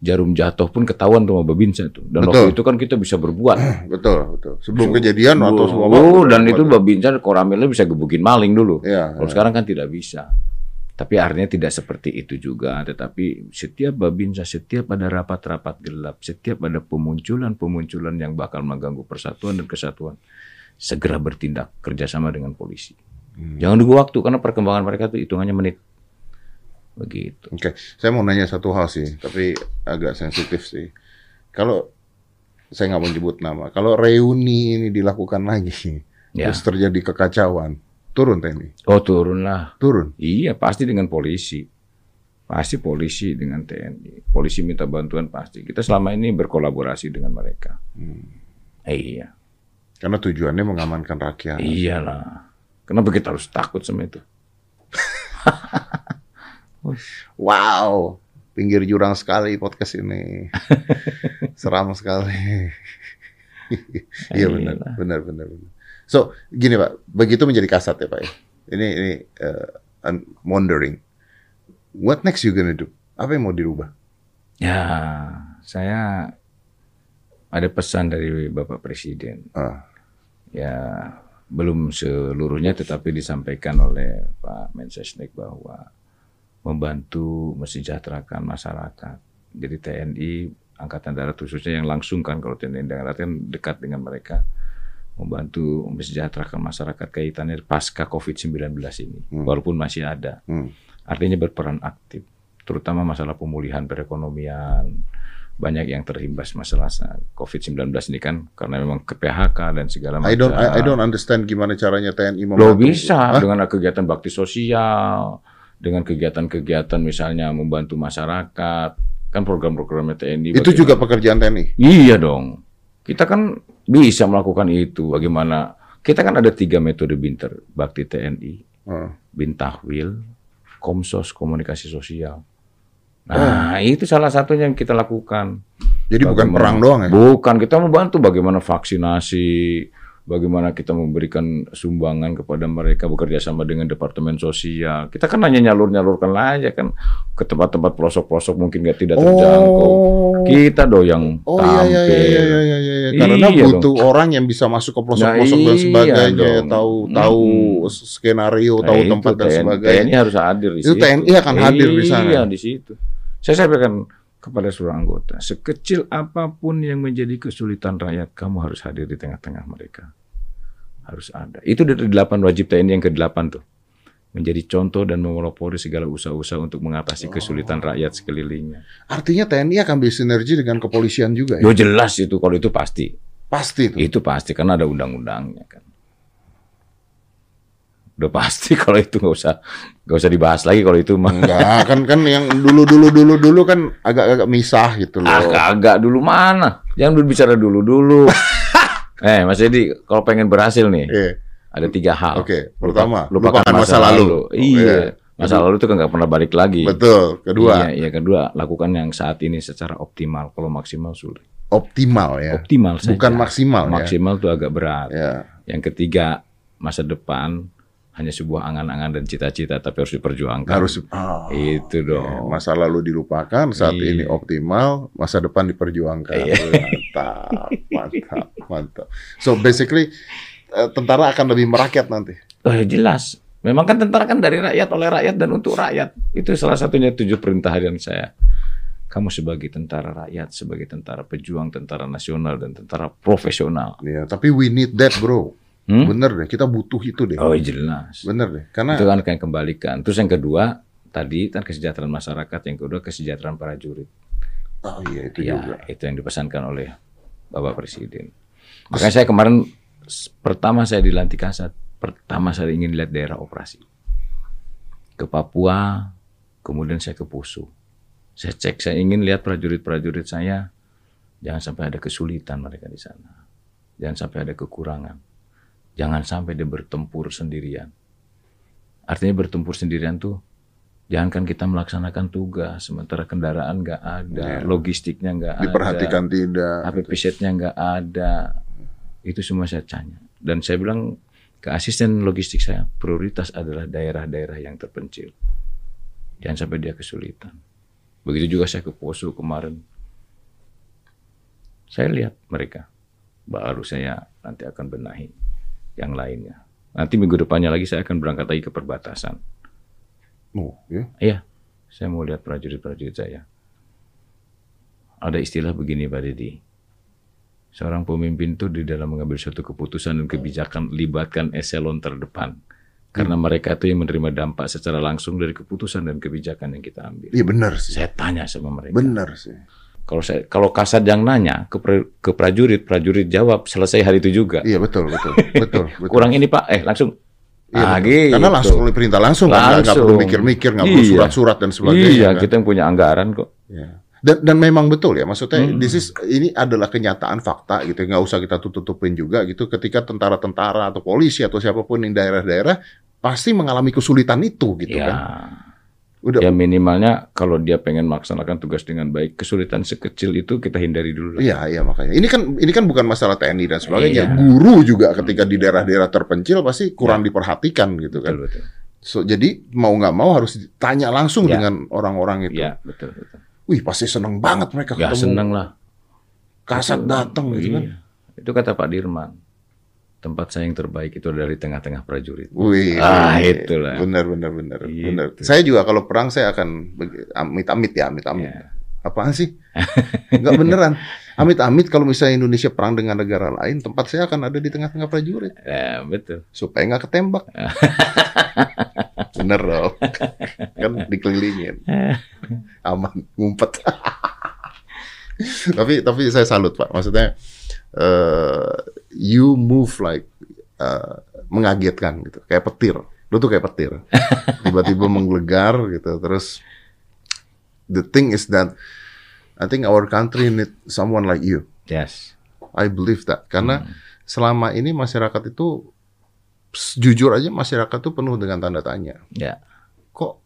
jarum jatuh pun ketahuan sama babinsa itu dan Betul. waktu itu kan kita bisa berbuat. Betul betul. Sebelum kejadian atau semua Oh, dan itu babinsa koramilnya bisa gebukin maling dulu. Ya, kalau sekarang kan tidak bisa. Tapi artinya tidak seperti itu juga. Tetapi setiap babinsa, setiap ada rapat-rapat gelap, setiap ada pemunculan-pemunculan yang bakal mengganggu persatuan dan kesatuan, segera bertindak kerjasama dengan polisi. Jangan nunggu waktu karena perkembangan mereka itu hitungannya menit. Begitu. Oke, saya mau nanya satu hal sih, tapi agak sensitif sih. Kalau saya nggak mau nyebut nama, kalau reuni ini dilakukan lagi, Ya. terus terjadi kekacauan, turun TNI, Oh turunlah. turun. Iya pasti dengan polisi. Pasti polisi dengan TNI. Polisi minta bantuan pasti. Kita selama ini berkolaborasi dengan mereka. Eh, iya. Karena tujuannya mengamankan rakyat. Iyalah. Kenapa kita harus takut sama itu? Wow, pinggir jurang sekali podcast ini, seram sekali. Iya benar, benar, benar, benar. So gini pak, begitu menjadi kasat ya pak ya. Ini ini uh, I'm wondering, what next you gonna do? Apa yang mau dirubah? Ya, saya ada pesan dari Bapak Presiden. Ah. Ya, belum seluruhnya tetapi disampaikan oleh Pak Mensesnek bahwa membantu mesejahterakan masyarakat. Jadi TNI Angkatan Darat khususnya yang langsung kan kalau TNI Angkatan Darat kan dekat dengan mereka membantu mesejahterakan masyarakat kaitannya pasca COVID-19 ini. Hmm. Walaupun masih ada. Hmm. Artinya berperan aktif, terutama masalah pemulihan perekonomian. Banyak yang terimbas masalah sa- COVID-19 ini kan karena memang ke PHK dan segala macam. I don't I, I don't understand gimana caranya TNI Lo membantu. bisa Hah? dengan kegiatan bakti sosial, dengan kegiatan-kegiatan misalnya membantu masyarakat, kan program-programnya TNI. Itu bagaimana- juga pekerjaan TNI. Iya dong. Kita kan bisa melakukan itu. Bagaimana? Kita kan ada tiga metode binter bakti TNI, Ah. bintahwil, komsos, komunikasi sosial. Nah, itu salah satunya yang kita lakukan. Jadi bukan Bagaimana- perang doang ya? Bukan, kita membantu bagaimana vaksinasi, bagaimana kita memberikan sumbangan kepada mereka bekerja sama dengan departemen sosial. Kita kan hanya nyalur-nyalurkan aja kan ke tempat-tempat pelosok-pelosok mungkin nggak tidak terjangkau. Oh. Kita do yang Oh iya iya tampil. iya iya iya iya iya. Karena Iya butuh orang yang bisa masuk ke pelosok-pelosok Nah, dan iya sebagainya, dong. tahu tahu skenario, Nah, tahu tempat dan TNI sebagainya. TNI harus hadir di Itu situ. TNI akan hadir di sana. Iya, di situ. Saya sampaikan kepada seluruh anggota, sekecil apa pun yang menjadi kesulitan rakyat, kamu harus hadir di tengah-tengah mereka. Harus ada. Itu dari delapan wajib TNI yang ke-8 tuh. Menjadi contoh dan memelopori segala usaha-usaha untuk mengatasi kesulitan rakyat sekelilingnya. Artinya TNI akan bersinergi dengan kepolisian juga ya. Yo jelas itu kalau itu pasti. Pasti itu. Itu pasti karena ada undang-undangnya kan. Udah pasti kalau itu nggak usah nggak usah dibahas lagi kalau itu mah. Enggak, kan kan yang dulu dulu dulu dulu kan agak-agak misah gitu loh. Ah, agak dulu mana? Jangan berbicara dulu dulu. eh, Mas Edi, kalau pengen berhasil nih, Iya. ada tiga hal. Oke, pertama, lupakan, lupakan masa, masa lalu. lalu. Oh, iya. iya. Masa lalu itu kan nggak pernah balik lagi. Betul. Kedua, Iya, iya kedua, lakukan yang saat ini secara optimal. Kalau maksimal sulit. optimal ya. Optimal saja. Bukan maksimal ya. Maksimal itu agak berat. Ya. Yang ketiga, masa depan hanya sebuah angan-angan dan cita-cita tapi harus diperjuangkan. Harus oh, itu ya, dong. masa lalu dilupakan, saat Iya. ini optimal, masa depan diperjuangkan. Iya. Mantap, mantap, mantap. So basically eh, tentara akan lebih merakyat nanti. Oh, ya jelas. Memang kan tentara kan dari rakyat, oleh rakyat dan untuk rakyat. Itu salah satunya tujuh perintah harian saya. Kamu sebagai tentara rakyat, sebagai tentara pejuang, tentara nasional dan tentara profesional. Ya, tapi we need that, bro. Hmm? Bener deh, kita butuh itu deh. Oh jelas. Bener deh, karena Itu kan akan kembalikan. Terus yang kedua tadi kan kesejahteraan masyarakat, yang kedua kesejahteraan prajurit. oh iya itu ya, juga. itu yang dipesankan oleh Bapak Presiden. Makanya saya kemarin pertama saya dilantik Kasat, pertama saya ingin lihat daerah operasi. Ke Papua, kemudian saya ke Poso. Saya cek, saya ingin lihat prajurit-prajurit saya, jangan sampai ada kesulitan mereka di sana. Jangan sampai ada kekurangan. Jangan sampai dia bertempur sendirian. Artinya bertempur sendirian tuh, jangankan kita melaksanakan tugas, sementara kendaraan nggak ada, Iya. logistiknya nggak ada. Diperhatikan tidak. HPP setnya nggak ada. Itu semua saya tanya. Dan saya bilang ke asisten logistik saya, prioritas adalah daerah-daerah yang terpencil. Jangan sampai dia kesulitan. Begitu juga saya ke Poso kemarin. Saya lihat mereka. Baru saya nanti akan benahi yang lainnya. Nanti minggu depannya lagi saya akan berangkat lagi ke perbatasan. Oh, ya. Iya, saya mau lihat prajurit-prajurit saya. Ada istilah begini Pak Deddy. Seorang pemimpin itu di dalam mengambil suatu keputusan dan kebijakan libatkan eselon terdepan. Karena mereka itu yang menerima dampak secara langsung dari keputusan dan kebijakan yang kita ambil. Iya benar sih. Saya tanya sama mereka. Benar sih. Kalau saya kalau kasat yang nanya ke, ke prajurit, prajurit jawab selesai hari itu juga. Iya betul, betul, betul, betul. Kurang ini Pak, eh langsung. Iya, ah, gitu. Karena langsung oleh perintah langsung, kan? Nggak- Langsung. perlu mikir-mikir, nggak perlu Iya. surat-surat dan sebagainya. Iya, kan? kita yang punya anggaran kok. Ya. Dan, dan memang betul ya, maksudnya Hmm. this is, ini adalah kenyataan fakta gitu, nggak usah kita tutup-tutupin juga gitu. Ketika tentara-tentara atau polisi atau siapa pun di daerah-daerah pasti mengalami kesulitan itu gitu ya. kan. Udah, Ya minimalnya kalau dia pengen melaksanakan tugas dengan baik, kesulitan sekecil itu kita hindari dulu. Iya, iya makanya. Ini kan ini kan bukan masalah TNI dan sebagainya. Iya. Guru juga ketika di daerah-daerah terpencil pasti kurang diperhatikan gitu kan. Betul betul. So, jadi mau nggak mau harus tanya langsung Ya. dengan orang-orang itu. Ya betul betul. Wih, pasti seneng banget mereka Ya ketemu senang lah. kasat datang gitu kan. Iya. Itu kata Pak Dirman. Tempat saya yang terbaik itu dari tengah-tengah prajurit. Wih, Ah, itulah. Benar, benar, benar, Gitu. benar. Saya juga kalau perang saya akan amit-amit ya, amit-amit. Ya. Apaan sih? Enggak beneran. Amit-amit kalau misalnya Indonesia perang dengan negara lain, tempat saya akan ada di tengah-tengah prajurit Ya, betul. supaya nggak ketembak. bener dong. kan dikelilingin. Aman, ngumpet. tapi tapi saya salut Pak. Maksudnya eh you move like eh, mengagetkan gitu, kayak petir. Lu tuh kayak petir. Tiba-tiba menggelegar gitu. Terus the thing is that I think our country need someone like you. Yes. I believe that. Karena selama ini masyarakat itu jujur aja masyarakat tuh penuh dengan tanda tanya. Ya. Kok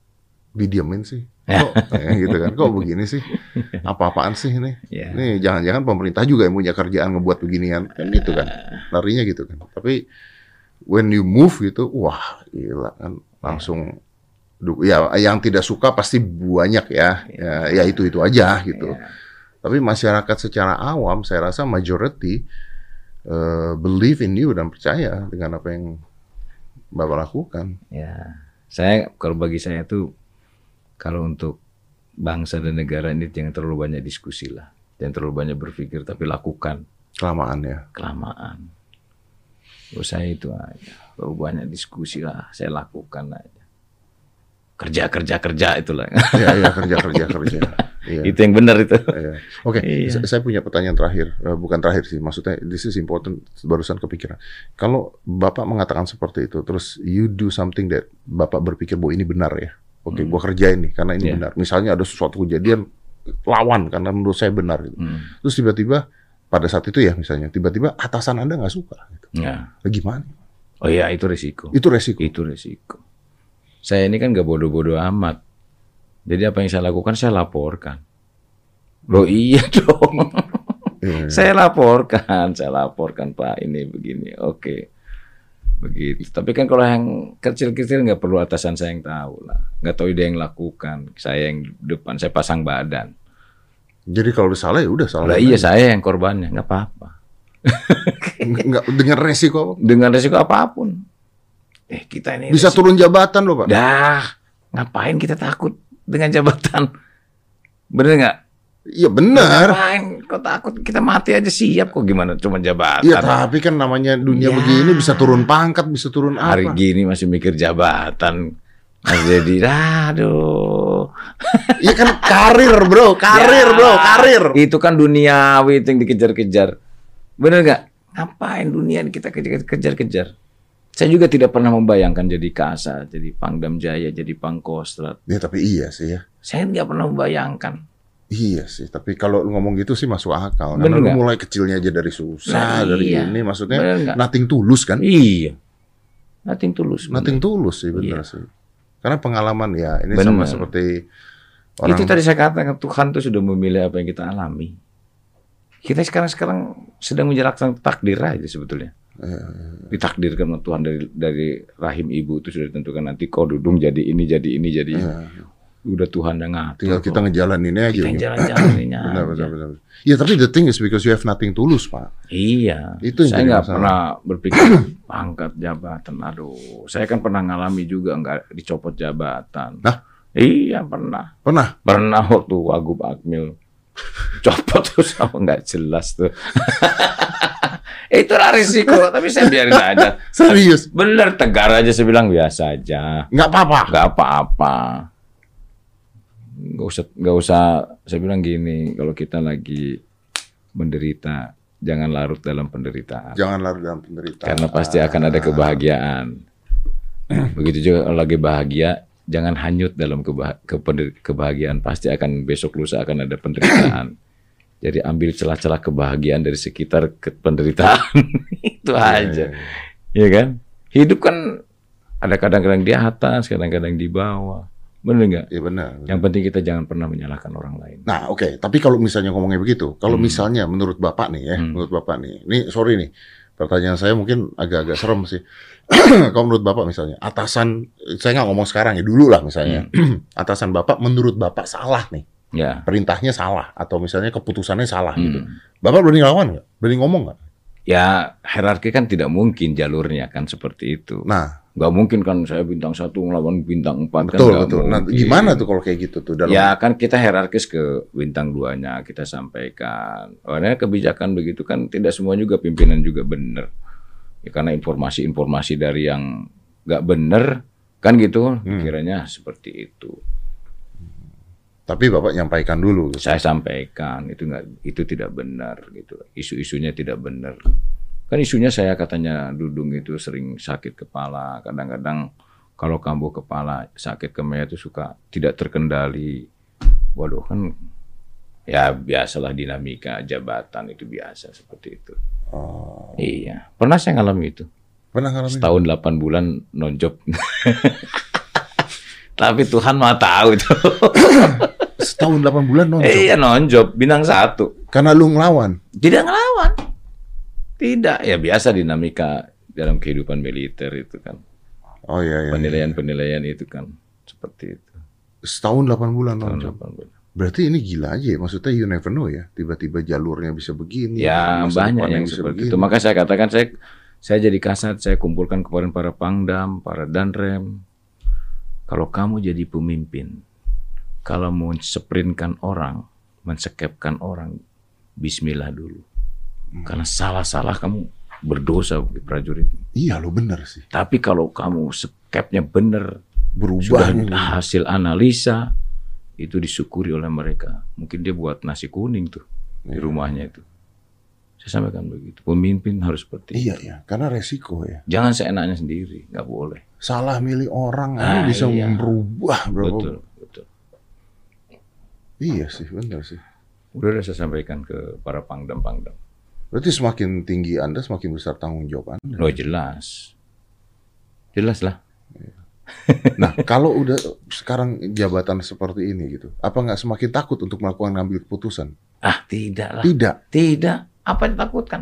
didiemin sih? Kok ya, gitu kan? Kok begini sih? Apa-apaan sih ini? Ya. Ini jangan-jangan pemerintah juga yang punya kerjaan ngebuat beginian kan itu kan. Larinya gitu kan. Tapi when you move gitu, wah gila kan langsung ya yang tidak suka pasti banyak ya. Ya, ya itu itu aja gitu. Ya. Tapi masyarakat secara awam saya rasa majority eh, believe in you dan percaya dengan apa yang Bapak lakukan. Ya, saya kalau bagi saya tuh kalau untuk bangsa dan negara ini jangan terlalu banyak diskusi lah, jangan terlalu banyak berpikir tapi lakukan Kelamaan ya. kelamaan. Saya itu aja, terlalu banyak diskusi lah, saya lakukan aja. Kerja kerja kerja itulah. Iya, iya kerja kerja kerja. Iya. Itu yang benar itu. Iya. Oke, Iya. sa- saya punya pertanyaan terakhir. Eh, bukan terakhir sih, maksudnya this is important. Barusan kepikiran. Kalau bapak mengatakan seperti itu, terus you do something that bapak berpikir bahwa ini benar ya. Oke, Hmm. gua kerjain nih karena ini Iya. benar. Misalnya ada sesuatu kejadian lawan karena menurut saya benar. Gitu. Hmm. Terus tiba-tiba pada saat itu ya misalnya, tiba-tiba atasan anda nggak suka. Gitu. Ya. Gimana? Oh iya itu risiko. Itu resiko. Itu risiko. Saya ini kan nggak bodoh-bodoh amat. Jadi apa yang saya lakukan saya laporkan. Loh iya dong. Iya. saya laporkan, saya laporkan Pak ini begini. Oke. Begitu. Tapi kan kalau yang kecil-kecil nggak perlu atasan saya yang tahu lah. Nggak tahu dia yang lakukan. Saya yang depan, saya pasang badan. Jadi kalau salah ya udah salah. Lah iya saya yang korbannya, nggak apa-apa. Nggak- dengan resiko apa? Dengan resiko apa pun. Eh kita ini Bisa resiko- turun jabatan loh pak. Dah, ngapain kita takut dengan jabatan? Bener nggak? Iya benar. Ngapain? Kok takut? Kita mati aja siap kok gimana? Cuma jabatan. Iya tapi kan namanya dunia Ya. begini bisa turun pangkat, bisa turun Hari apa? gini masih mikir jabatan. Masih jadi, aduh. Iya kan karir bro, karir Ya, bro, karir. Itu kan duniawi itu yang dikejar-kejar. Bener nggak? Ngapain dunia kita kejar-kejar? Saya juga tidak pernah membayangkan jadi Kasa, jadi Pangdam Jaya, jadi Pangkostrat. Ya tapi iya sih ya. Saya nggak pernah membayangkan. Iya sih, tapi kalau lu ngomong gitu sih masuk akal. Karena Bener lu nggak? mulai kecilnya aja dari susah, Nah, dari iya. ini maksudnya Bener nothing tulus kan? Iya. Nothing tulus. bener. Nothing tulus sih bener Iya. sih. Karena pengalaman ya, ini Bener. sama seperti orang Itu tadi saya katakan Tuhan tuh sudah memilih apa yang kita alami. Kita sekarang sekarang sedang menjalankan takdir aja sebetulnya. Ditakdirkan sama Tuhan dari dari rahim ibu itu sudah ditentukan nanti kau dudung jadi ini jadi ini jadi ini. Iya. Udah Tuhan yang ngatur. tinggal kita ngejalaninnya aja. kita Benar, benar, benar. Ya tapi the thing is because you have nothing tulus pak. Iya. Itu yang saya nggak pernah berpikir pangkat jabatan. Aduh, saya kan pernah ngalami juga nggak dicopot jabatan. Nah? Iya pernah. Pernah? Pernah waktu Wagub Akmil copot tuh sama nggak jelas tuh. Itulah risiko, tapi saya biarin aja. Serius? Bener tegar aja saya bilang biasa aja. Nggak apa-apa. Nggak apa-apa. Nggak usah, nggak usah. Saya bilang gini, kalau kita lagi menderita, jangan larut dalam penderitaan. Jangan larut dalam penderitaan. Karena pasti akan ada kebahagiaan. Begitu juga kalau lagi bahagia, jangan hanyut dalam keba- kependi- kebahagiaan. Pasti akan besok lusa akan ada penderitaan. Jadi ambil celah-celah kebahagiaan dari sekitar ke penderitaan. Itu aja. Iya kan? Hidup kan ada kadang-kadang di atas, kadang-kadang di bawah. Bener nggak? Iya benar. Yang penting kita jangan pernah menyalahkan orang lain. Nah, oke. Tapi kalau misalnya ngomongnya begitu, kalau Hmm. misalnya menurut Bapak nih ya, Hmm. menurut Bapak nih, ini sorry nih, pertanyaan saya mungkin agak-agak serem sih. kalau menurut Bapak misalnya, atasan, saya nggak ngomong sekarang ya, dulu lah misalnya, atasan Bapak menurut Bapak salah nih, Ya. perintahnya salah, atau misalnya keputusannya salah gitu. Hmm. Bapak berani ngelawan nggak? Berani ngomong nggak? Ya hierarki kan tidak mungkin jalurnya kan seperti itu. Nah, Nggak mungkin kan saya bintang satu ngelawan bintang empat kan betul betul. Nah, gimana tuh kalau kayak gitu tuh? Dalam, Ya kan kita hierarkis ke bintang duanya kita sampaikan. Karena kebijakan begitu kan tidak semua juga pimpinan juga benar. Ya, karena informasi-informasi dari yang nggak benar kan gitu Hmm. kiranya seperti itu. Tapi Bapak nyampaikan dulu. Gitu. Saya sampaikan itu nggak itu tidak benar gitu. Isu-isunya tidak benar. Kan isunya saya katanya Dudung itu sering sakit kepala. Kadang-kadang kalau kambuh kepala sakit kemeh itu suka tidak terkendali. Waduh kan ya biasalah dinamika jabatan itu biasa seperti itu. Oh, Iya, pernah saya ngalami itu. pernah ngalamin? Setahun 8 bulan nonjob. Tapi Tuhan mah tahu itu. Setahun 8 bulan nonton. iya nonjob bintang satu. Karena lu ngelawan. Tidak ngelawan. Tidak, ya biasa dinamika dalam kehidupan militer itu kan. Oh iya iya. Penilaian-penilaian itu kan seperti itu. Setahun 8 bulan Tahun nonton. 80. Berarti ini gila aja ya. Maksudnya you never know ya. Tiba-tiba jalurnya bisa begini. Ya banyak yang bisa seperti begini. itu. Maka saya katakan saya saya jadi kasat, saya kumpulkan kemarin para pangdam, para danrem. Kalau kamu jadi pemimpin, kalau mau sprintkan orang, mensekepkan orang, Bismillah dulu. Hmm. Karena salah-salah kamu berdosa prajurit. Iya lo bener sih. Tapi kalau kamu skepnya benar, Berubah sudah nih. hasil analisa, itu disyukuri oleh mereka. Mungkin dia buat nasi kuning tuh di Iya. rumahnya itu. Saya sampaikan begitu. Pemimpin harus seperti itu. Iya ya, karena resiko ya. Jangan seenaknya sendiri, nggak boleh. Salah milih orang Ah, ini bisa iya. merubah berapa. Betul. Iya sih, benar sih. Udah saya sampaikan ke para pangdam-pangdam. Berarti semakin tinggi Anda, semakin besar tanggung jawab Anda. Lo jelas, jelas lah. Nah, kalau udah sekarang jabatan seperti ini gitu, apa nggak semakin takut untuk melakukan ngambil keputusan? Ah tidak lah, Tidak. tidak. Apa yang takutkan?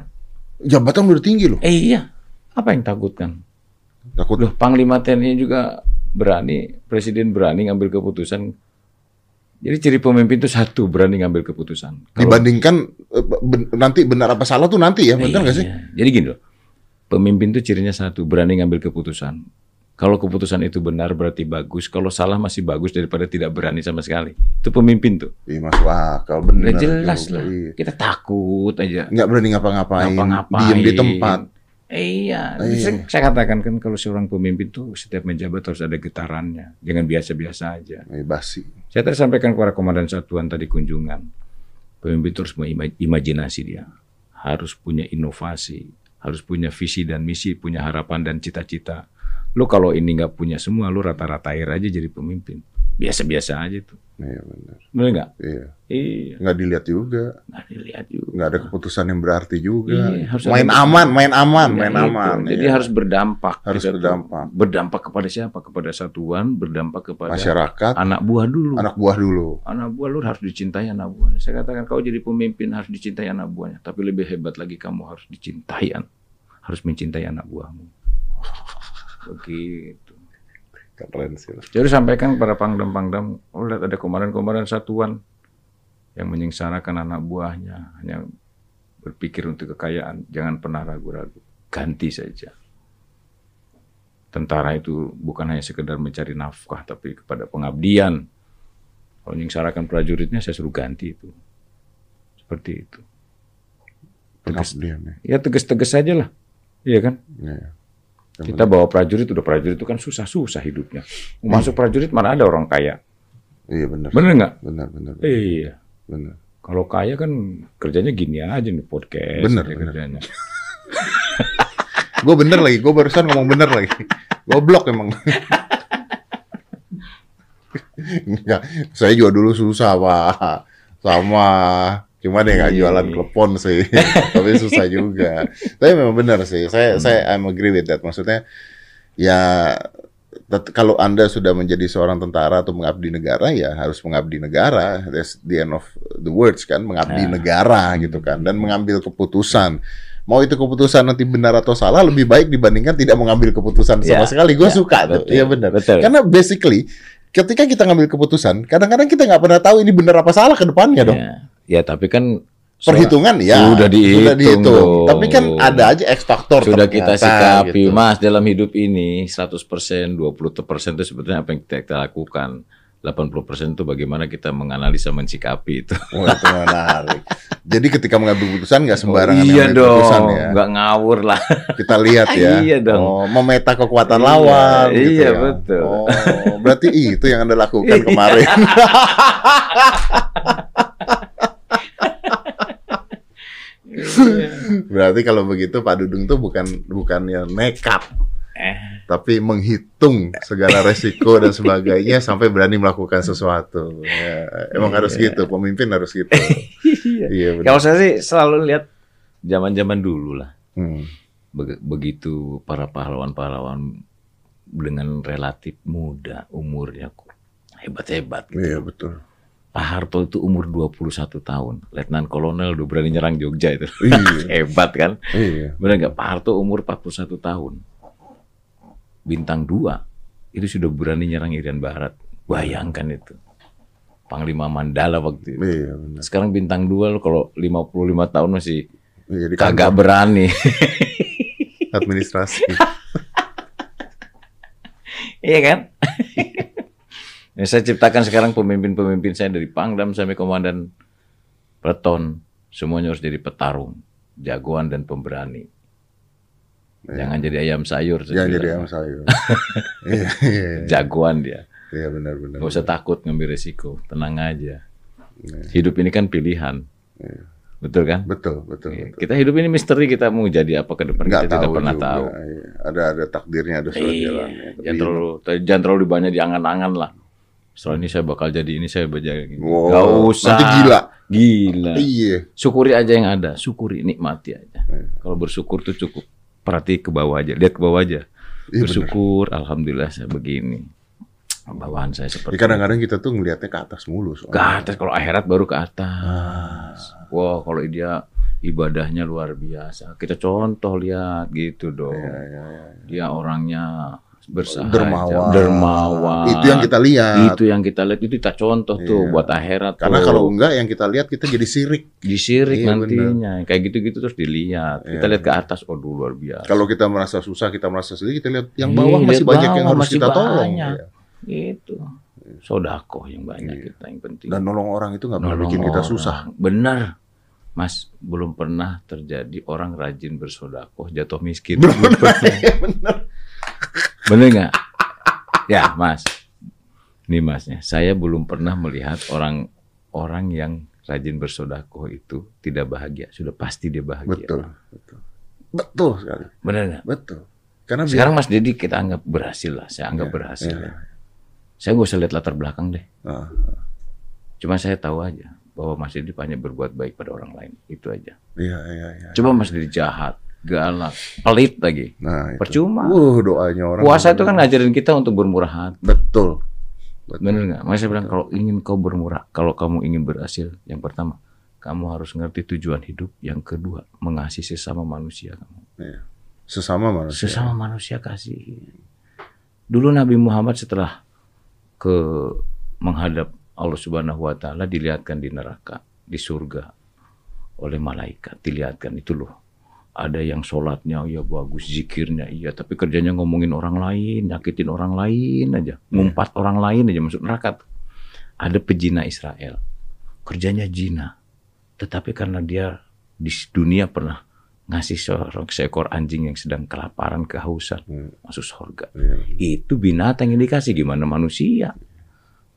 Jabatan udah tinggi loh. Eh iya, apa yang takutkan? Takut Loh, Panglima TNI juga berani, Presiden berani ngambil keputusan. Jadi ciri pemimpin itu satu, berani ngambil keputusan. Kalau- dibandingkan eh, ben- nanti benar apa salah tuh nanti ya, benar nggak sih? Iya. Jadi gini loh, pemimpin itu cirinya satu, berani ngambil keputusan. Kalau keputusan itu benar berarti bagus, kalau salah masih bagus daripada tidak berani sama sekali. Itu pemimpin tuh. Iya masuk akal benar. Jelas juga, lah, iya. kita takut aja. Nggak berani ngapa-ngapain, Ngapa-ngapain. diem di tempat. Iya, Iya. saya, saya katakan kan kalau seorang pemimpin tuh setiap menjabat harus ada getarannya, jangan biasa-biasa aja. Eh, basi. Saya tadi sampaikan kepada komandan satuan tadi kunjungan, pemimpin itu harus imajinasi dia, harus punya inovasi, harus punya visi dan misi, punya harapan dan cita-cita. Lu kalau ini nggak punya semua, lu rata-rata air aja jadi pemimpin. Biasa-biasa aja tuh. Iya benar. Bener nggak? Iya. Iya, Nggak dilihat juga, nggak dilihat juga. nggak ada keputusan yang berarti juga. Iya, harus main ada- aman, main aman, Ya, main itu. aman. Jadi iya. harus berdampak. Harus Kita tuh berdampak. Berdampak kepada siapa? Kepada satuan, berdampak kepada masyarakat, anak buah dulu. anak buah dulu. Anak buah lu harus dicintai anak buahnya. Saya katakan kau jadi pemimpin harus dicintai anak buahnya. Tapi lebih hebat lagi kamu harus dicintai, harus mencintai anak buahmu. Begitu. Keren sih. Jadi sampaikan kepada pangdam-pangdam, oh lihat ada komandan-komandan satuan yang menyengsarakan anak buahnya, hanya berpikir untuk kekayaan, jangan pernah ragu-ragu, ganti saja. Tentara itu bukan hanya sekedar mencari nafkah, tapi kepada pengabdian. Kalau menyengsarakan prajuritnya, saya suruh ganti itu. Seperti itu. Tegas, Pengabdian ya. ya tegas-tegas saja lah. Iya kan? Iya. Kita bawa prajurit, udah prajurit itu kan susah-susah hidupnya. Mau Masuk prajurit mana ada orang kaya. Iya benar. Bener nggak? Benar, benar. Iya. Benar. Kalau kaya kan kerjanya gini aja nih podcast. Bener, dia bener. kerjanya. Gue bener lagi, gue barusan ngomong bener lagi. Goblok emang. Enggak, saya juga dulu susah pak, sama. Cuma dia nggak Iya. jualan klepon sih, tapi susah juga. Tapi memang benar sih, saya saya I'm agree with that. Maksudnya ya kalau anda sudah menjadi seorang tentara atau mengabdi negara ya harus mengabdi negara. That's the end of the words kan, mengabdi Nah. negara gitu kan, dan mengambil keputusan. Mau itu keputusan nanti benar atau salah lebih baik dibandingkan tidak mengambil keputusan sama Ya, sekali. Gue ya, suka tuh, iya benar. betul. Karena basically ketika kita ngambil keputusan, kadang-kadang kita nggak pernah tahu ini benar apa salah ke depannya dong. Ya, ya tapi kan Perhitungan ya Sudah dihitung dong. Tapi kan ada aja X faktor sudah kita sikapi, gitu. Mas, dalam hidup ini 100%, 20% itu sebetulnya apa yang kita, kita lakukan. 80% itu bagaimana kita menganalisa mensikapi itu. Oh, itu menarik. Jadi ketika mengambil keputusan nggak sembarangan iya ngambil dong, keputusan ya. nggak ngawur lah. Kita lihat ya. Iya dong. Oh, memeta kekuatan Iya, lawan gitu iya, ya. betul. Oh, berarti itu yang Anda lakukan Iya. kemarin. berarti kalau begitu Pak Dudung tuh bukan bukannya nekat, Eh, tapi menghitung segala resiko dan sebagainya sampai berani melakukan sesuatu. Ya, emang harus Iya. gitu, pemimpin harus gitu. iya. iya. Kalau saya sih selalu lihat zaman-zaman dulu lah. Hmm. Beg- begitu para pahlawan-pahlawan dengan relatif muda umurnya hebat-hebat gitu. Iya betul. Pak Harto itu umur 21 tahun, Letnan Kolonel udah berani nyerang Jogja itu. Iya. Hebat kan? iya. Benar nggak? Pak Harto umur 41 tahun. Bintang 2 itu sudah berani nyerang Irian Barat. Bayangkan itu. Panglima Mandala waktu itu. Iya benar. Sekarang bintang 2 lo kalau 55 tahun masih Iya, kagak berani. administrasi. Iya kan? Ya, saya ciptakan sekarang pemimpin-pemimpin saya dari Pangdam sampai Komandan Peleton. Semuanya harus jadi petarung, jagoan dan pemberani. Iya. Jangan jadi ayam sayur. Jangan jadi ayam sayur. Iya, iya. Jagoan dia. Iya benar-benar. Nggak usah takut ngambil resiko, tenang aja. Iya. Hidup ini kan pilihan, Iya. betul kan? Betul, betul. Iya. betul. Kita hidup ini misteri kita mau jadi apa ke depan Nggak kita tidak pernah juga. tahu. Iya. Ada ada takdirnya, ada surat Iya, jalannya. Tapi jangan terlalu jangan terlalu banyak diangan-angan lah. Setelah ini saya bakal jadi ini saya belajar gini. Wow, Gak usah. nanti gila. Gila. Iya. Syukuri aja yang ada, syukuri, nikmati aja. Iya. Kalau bersyukur tuh cukup. Perhati ke bawah aja, lihat ke bawah aja. Iya, bersyukur, alhamdulillah saya begini. Bawaan saya seperti Jadi kadang-kadang kita tuh ngelihatnya ke atas mulu. soalnya. ke atas kalau akhirat baru ke atas. Ah. Wah, kalau dia ibadahnya luar biasa. Kita contoh lihat gitu dong. Iya, iya, iya. Dia orangnya bersahaja, Dermawan. dermawan. Itu yang kita lihat. Itu yang kita lihat itu kita contoh tuh Iya. buat akhirat. Karena tuh. kalau enggak yang kita lihat kita jadi sirik. disirik Iya, nantinya kayak gitu-gitu terus dilihat. Kita Iya. lihat ke atas, oh dulu luar biasa. Kalau kita merasa susah, kita merasa sedih, kita lihat yang Iya, bawah masih lihat banyak yang bawah harus masih kita tolong. banyak. Iya. Gitu. Sodako yang banyak Iya. kita yang penting. Dan nolong orang itu nggak pernah Nolong bikin kita orang. susah. Benar. Mas, belum pernah terjadi orang rajin bersodakoh jatuh miskin. Belum Belum pernah. Iya benar. Bener nggak? Ya, Mas. Nih Masnya, saya belum pernah melihat orang orang yang rajin bersodakoh itu tidak bahagia. Sudah pasti dia bahagia. Betul, betul. Betul sekali. Bener nggak? Betul. Karena Sekarang Mas Dedi kita anggap berhasil lah. Saya anggap Iya, berhasil. iya. ya. Saya nggak usah lihat latar belakang deh. Ah, Cuma saya tahu aja bahwa Mas Dedi banyak berbuat baik pada orang lain. Itu aja. iya, iya, iya. Coba Mas Dedi jahat, galak, pelit lagi. Nah, itu. Percuma. Uh, doanya orang. Puasa itu kan ngajarin kita untuk bermurah hati. betul. Betul. Bener nggak? Makanya saya bilang kalau ingin kau bermurah, kalau kamu ingin berhasil, yang pertama kamu harus ngerti tujuan hidup. Yang kedua mengasihi sesama manusia kamu. Iya. Sesama manusia. Sesama manusia kasih. Dulu Nabi Muhammad setelah ke menghadap Allah Subhanahu wa taala dilihatkan di neraka, di surga oleh malaikat, dilihatkan itu loh. Ada yang sholatnya ya bagus, zikirnya iya, tapi kerjanya ngomongin orang lain, nyakitin orang lain aja, ngumpat orang lain aja masuk neraka. Ada pejina Israel, kerjanya jina, tetapi karena dia di dunia pernah ngasih seorang seekor anjing yang sedang kelaparan, kehausan, Hmm. masuk surga. Iya. Itu binatang yang dikasih gimana manusia?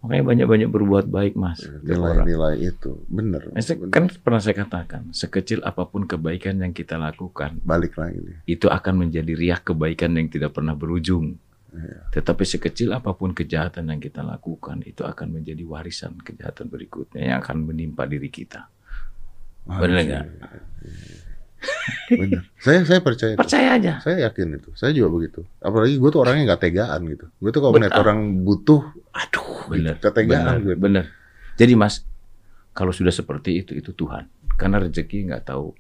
Makanya banyak-banyak berbuat baik mas. orang. Nilai-nilai itu bener. Nah, bener. Kan pernah saya katakan, sekecil apa pun kebaikan yang kita lakukan, Balik lagi nih. itu akan menjadi riak kebaikan yang tidak pernah berujung. Iya. Tetapi sekecil apa pun kejahatan yang kita lakukan, itu akan menjadi warisan kejahatan berikutnya yang akan menimpa diri kita. Bener nggak? Bener. Saya saya percaya itu. Percaya aja. Saya yakin itu. Saya juga begitu. Apalagi gue tuh orangnya nggak tegaan gitu. Gue tuh kalau melihat orang butuh, Aduh, gitu, bener. ketegaan bener, gue. bener. Jadi mas, kalau sudah seperti itu, itu Tuhan. Karena rezeki nggak tahu.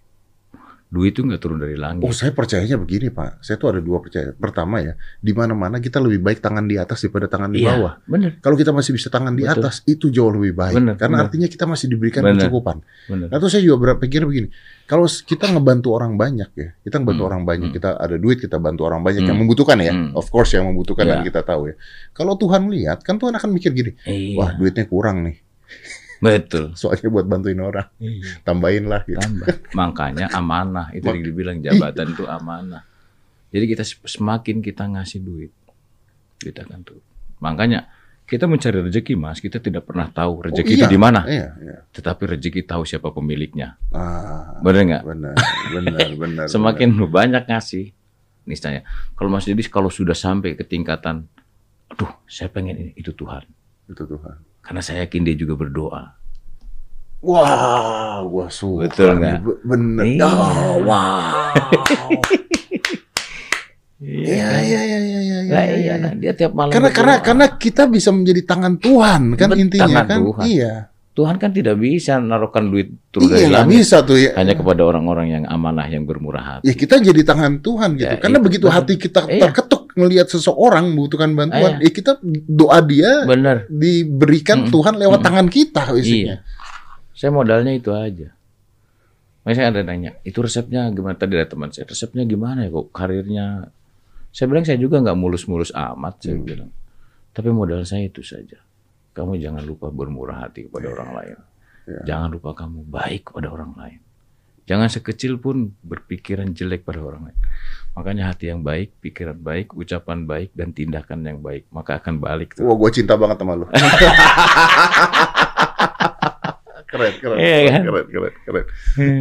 Duit itu nggak turun dari langit. Oh, saya percayanya begini, Pak. Saya tuh ada dua percaya. Pertama ya, di mana-mana kita lebih baik tangan di atas daripada tangan di Iya, bawah. bener, Kalau kita masih bisa tangan di Betul. atas, itu jauh lebih baik. Bener, Karena bener. artinya kita masih diberikan Bener. kecukupan. bener. Nah, terus saya juga berpikir begini, kalau kita ngebantu orang banyak ya, kita ngebantu Hmm, orang banyak, hmm. kita ada duit, kita bantu orang banyak yang Hmm, membutuhkan ya, hmm. of course yang membutuhkan Ya. dan kita tahu ya. Kalau Tuhan lihat, kan Tuhan akan mikir gini, Iya, wah duitnya kurang nih, betul. soalnya buat bantuin orang, Iya. tambahin lah gitu. Tambah. Makanya amanah itu yang dibilang jabatan itu amanah. Jadi kita semakin kita ngasih duit, kita akan tuh. Makanya kita mencari rezeki mas, kita tidak pernah tahu rezeki Oh, itu iya. di mana. Iya, iya. Tetapi rezeki tahu siapa pemiliknya. Ah, Benar nggak? benar, benar, benar. Semakin lu banyak ngasih, niscaya. Kalau Mas Deddy kalau sudah sampai ke tingkatan, aduh, saya pengen ini, itu Tuhan. itu Tuhan. Karena saya yakin dia juga berdoa. Wah, gua suka. Betul nggak? Be- Bener. Iya. Oh, wow. Iya, iya, iya, iya, iya, Nah, iya, iya, nah, dia tiap malam Karena karena karena kita bisa menjadi tangan Tuhan kan Bet- intinya tangan kan. Tuhan. Iya. Tuhan kan tidak bisa naruhkan duit turun Iya dari langit bisa tuh ya. hanya kepada orang-orang yang amanah yang bermurah hati. Ya kita jadi tangan Tuhan gitu. Ya, Karena itu begitu hati kita Iya. terketuk melihat seseorang membutuhkan bantuan, ya kita doa dia Bener. diberikan Mm-mm. Tuhan lewat Mm-mm. tangan kita isinya. Iya. Saya modalnya itu aja. Makanya saya ada nanya, itu resepnya gimana? Tadi ada teman saya, resepnya gimana ya kok karirnya? Saya bilang saya juga nggak mulus-mulus amat, saya Hmm. bilang. Tapi modal saya itu saja. Kamu jangan lupa bermurah hati kepada orang lain. Iya. Jangan lupa kamu baik kepada orang lain. Jangan sekecil pun berpikiran jelek pada orang lain. Makanya hati yang baik, pikiran baik, ucapan baik, dan tindakan yang baik. Maka akan balik tuh. Wah, gue cinta banget sama lu. keren, keren, Iya keren, kan? keren, keren, keren,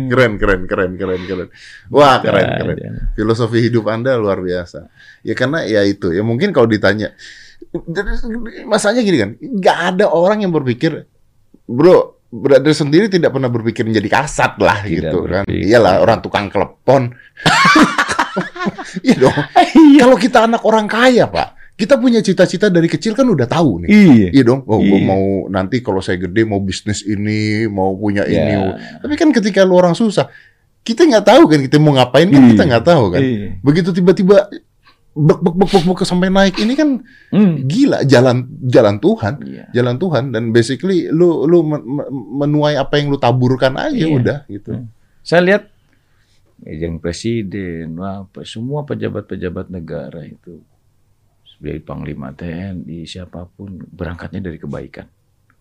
keren, keren, keren, keren, keren. Wah, keren, keren. Filosofi hidup Anda luar biasa. Ya karena ya itu, ya mungkin kalau ditanya, masanya gini kan, nggak ada orang yang berpikir, bro, brother sendiri tidak pernah berpikir menjadi kasat lah Tidak gitu kan. berpikir. Iyalah orang tukang klepon. Iya dong. Kalau kita anak orang kaya pak, kita punya cita-cita dari kecil kan udah tahu nih. Iya. Iya dong. Oh, Iya. mau nanti kalau saya gede mau bisnis ini, mau punya Ya. ini. Tapi kan ketika lu orang susah, kita nggak tahu kan kita mau ngapain kan kita Iya. nggak tahu kan. Iya. Begitu tiba-tiba bek bek bek bek bek sampai naik ini kan Hmm. gila jalan jalan Tuhan, Iya. jalan Tuhan dan basically lu lu men- men- menuai apa yang lu taburkan aja Iya. udah gitu. Hmm. Saya lihat yang presiden, apa semua pejabat-pejabat negara itu dari panglima TNI siapa pun berangkatnya dari kebaikan.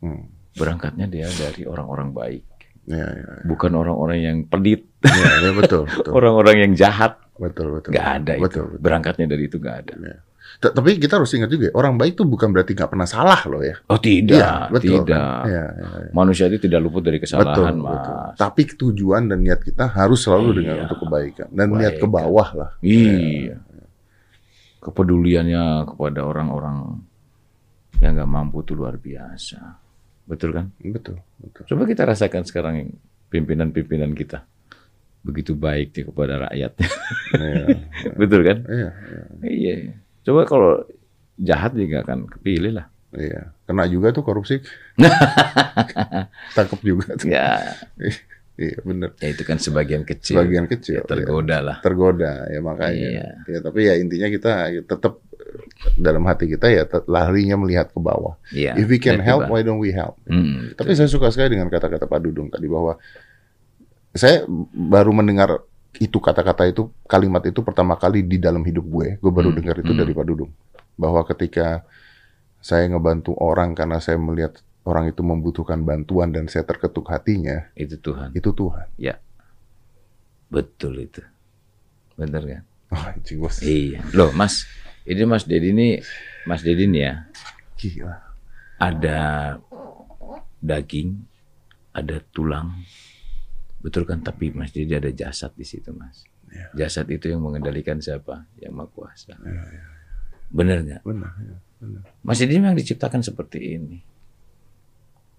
Hmm. Berangkatnya dia dari orang-orang baik, Ya, ya, bukan orang-orang yang pelit, ya, ya, betul, betul, orang-orang yang jahat. betul, betul. Nggak ada itu. betul, betul. Berangkatnya dari itu nggak ada. T- Tapi kita harus ingat juga, orang baik itu bukan berarti nggak pernah salah loh ya. Oh tidak, Iya, betul. tidak. Iya, iya, iya. Manusia itu tidak luput dari kesalahan, betul, betul. mas. Tapi tujuan dan niat kita harus selalu Iya. dengan untuk kebaikan dan niat ke bawah lah. Iya. Kepeduliannya kepada orang-orang yang nggak mampu itu luar biasa. Betul kan? Betul, betul. Coba kita rasakan sekarang pimpinan-pimpinan kita. Begitu baik dia kepada rakyat. Iya, Betul kan? iya, iya, Iya. Coba kalau jahat juga akan kepilih lah. iya. Kena juga tuh korupsi. Tangkap juga tuh. Ya, Iya, bener. ya itu kan sebagian kecil. Sebagian kecil. Ya, tergoda lah. tergoda ya makanya Iya. ya tapi ya intinya kita tetap dalam hati kita ya larinya melihat ke bawah Iya. if we can help why don't we help Hmm, tapi saya suka sekali dengan kata-kata Pak Dudung tadi bahwa saya baru mendengar itu kata-kata itu kalimat itu pertama kali di dalam hidup gue gue baru Hmm, dengar itu hmm. dari Pak Dudung bahwa ketika saya ngebantu orang karena saya melihat orang itu membutuhkan bantuan dan saya terketuk hatinya itu Tuhan. itu Tuhan Betul itu. Bener kan? oh Iya. Loh, Mas, ini Mas Dedi ini, Mas Dedi nih ya, gila ada daging, ada tulang, betul kan? Tapi Mas Dedi ada jasad di situ, Mas. Iya. Jasad itu yang mengendalikan siapa? Yang Maha Kuasa. Iya, Bener nggak? benar ya. Mas Dedi memang diciptakan seperti ini.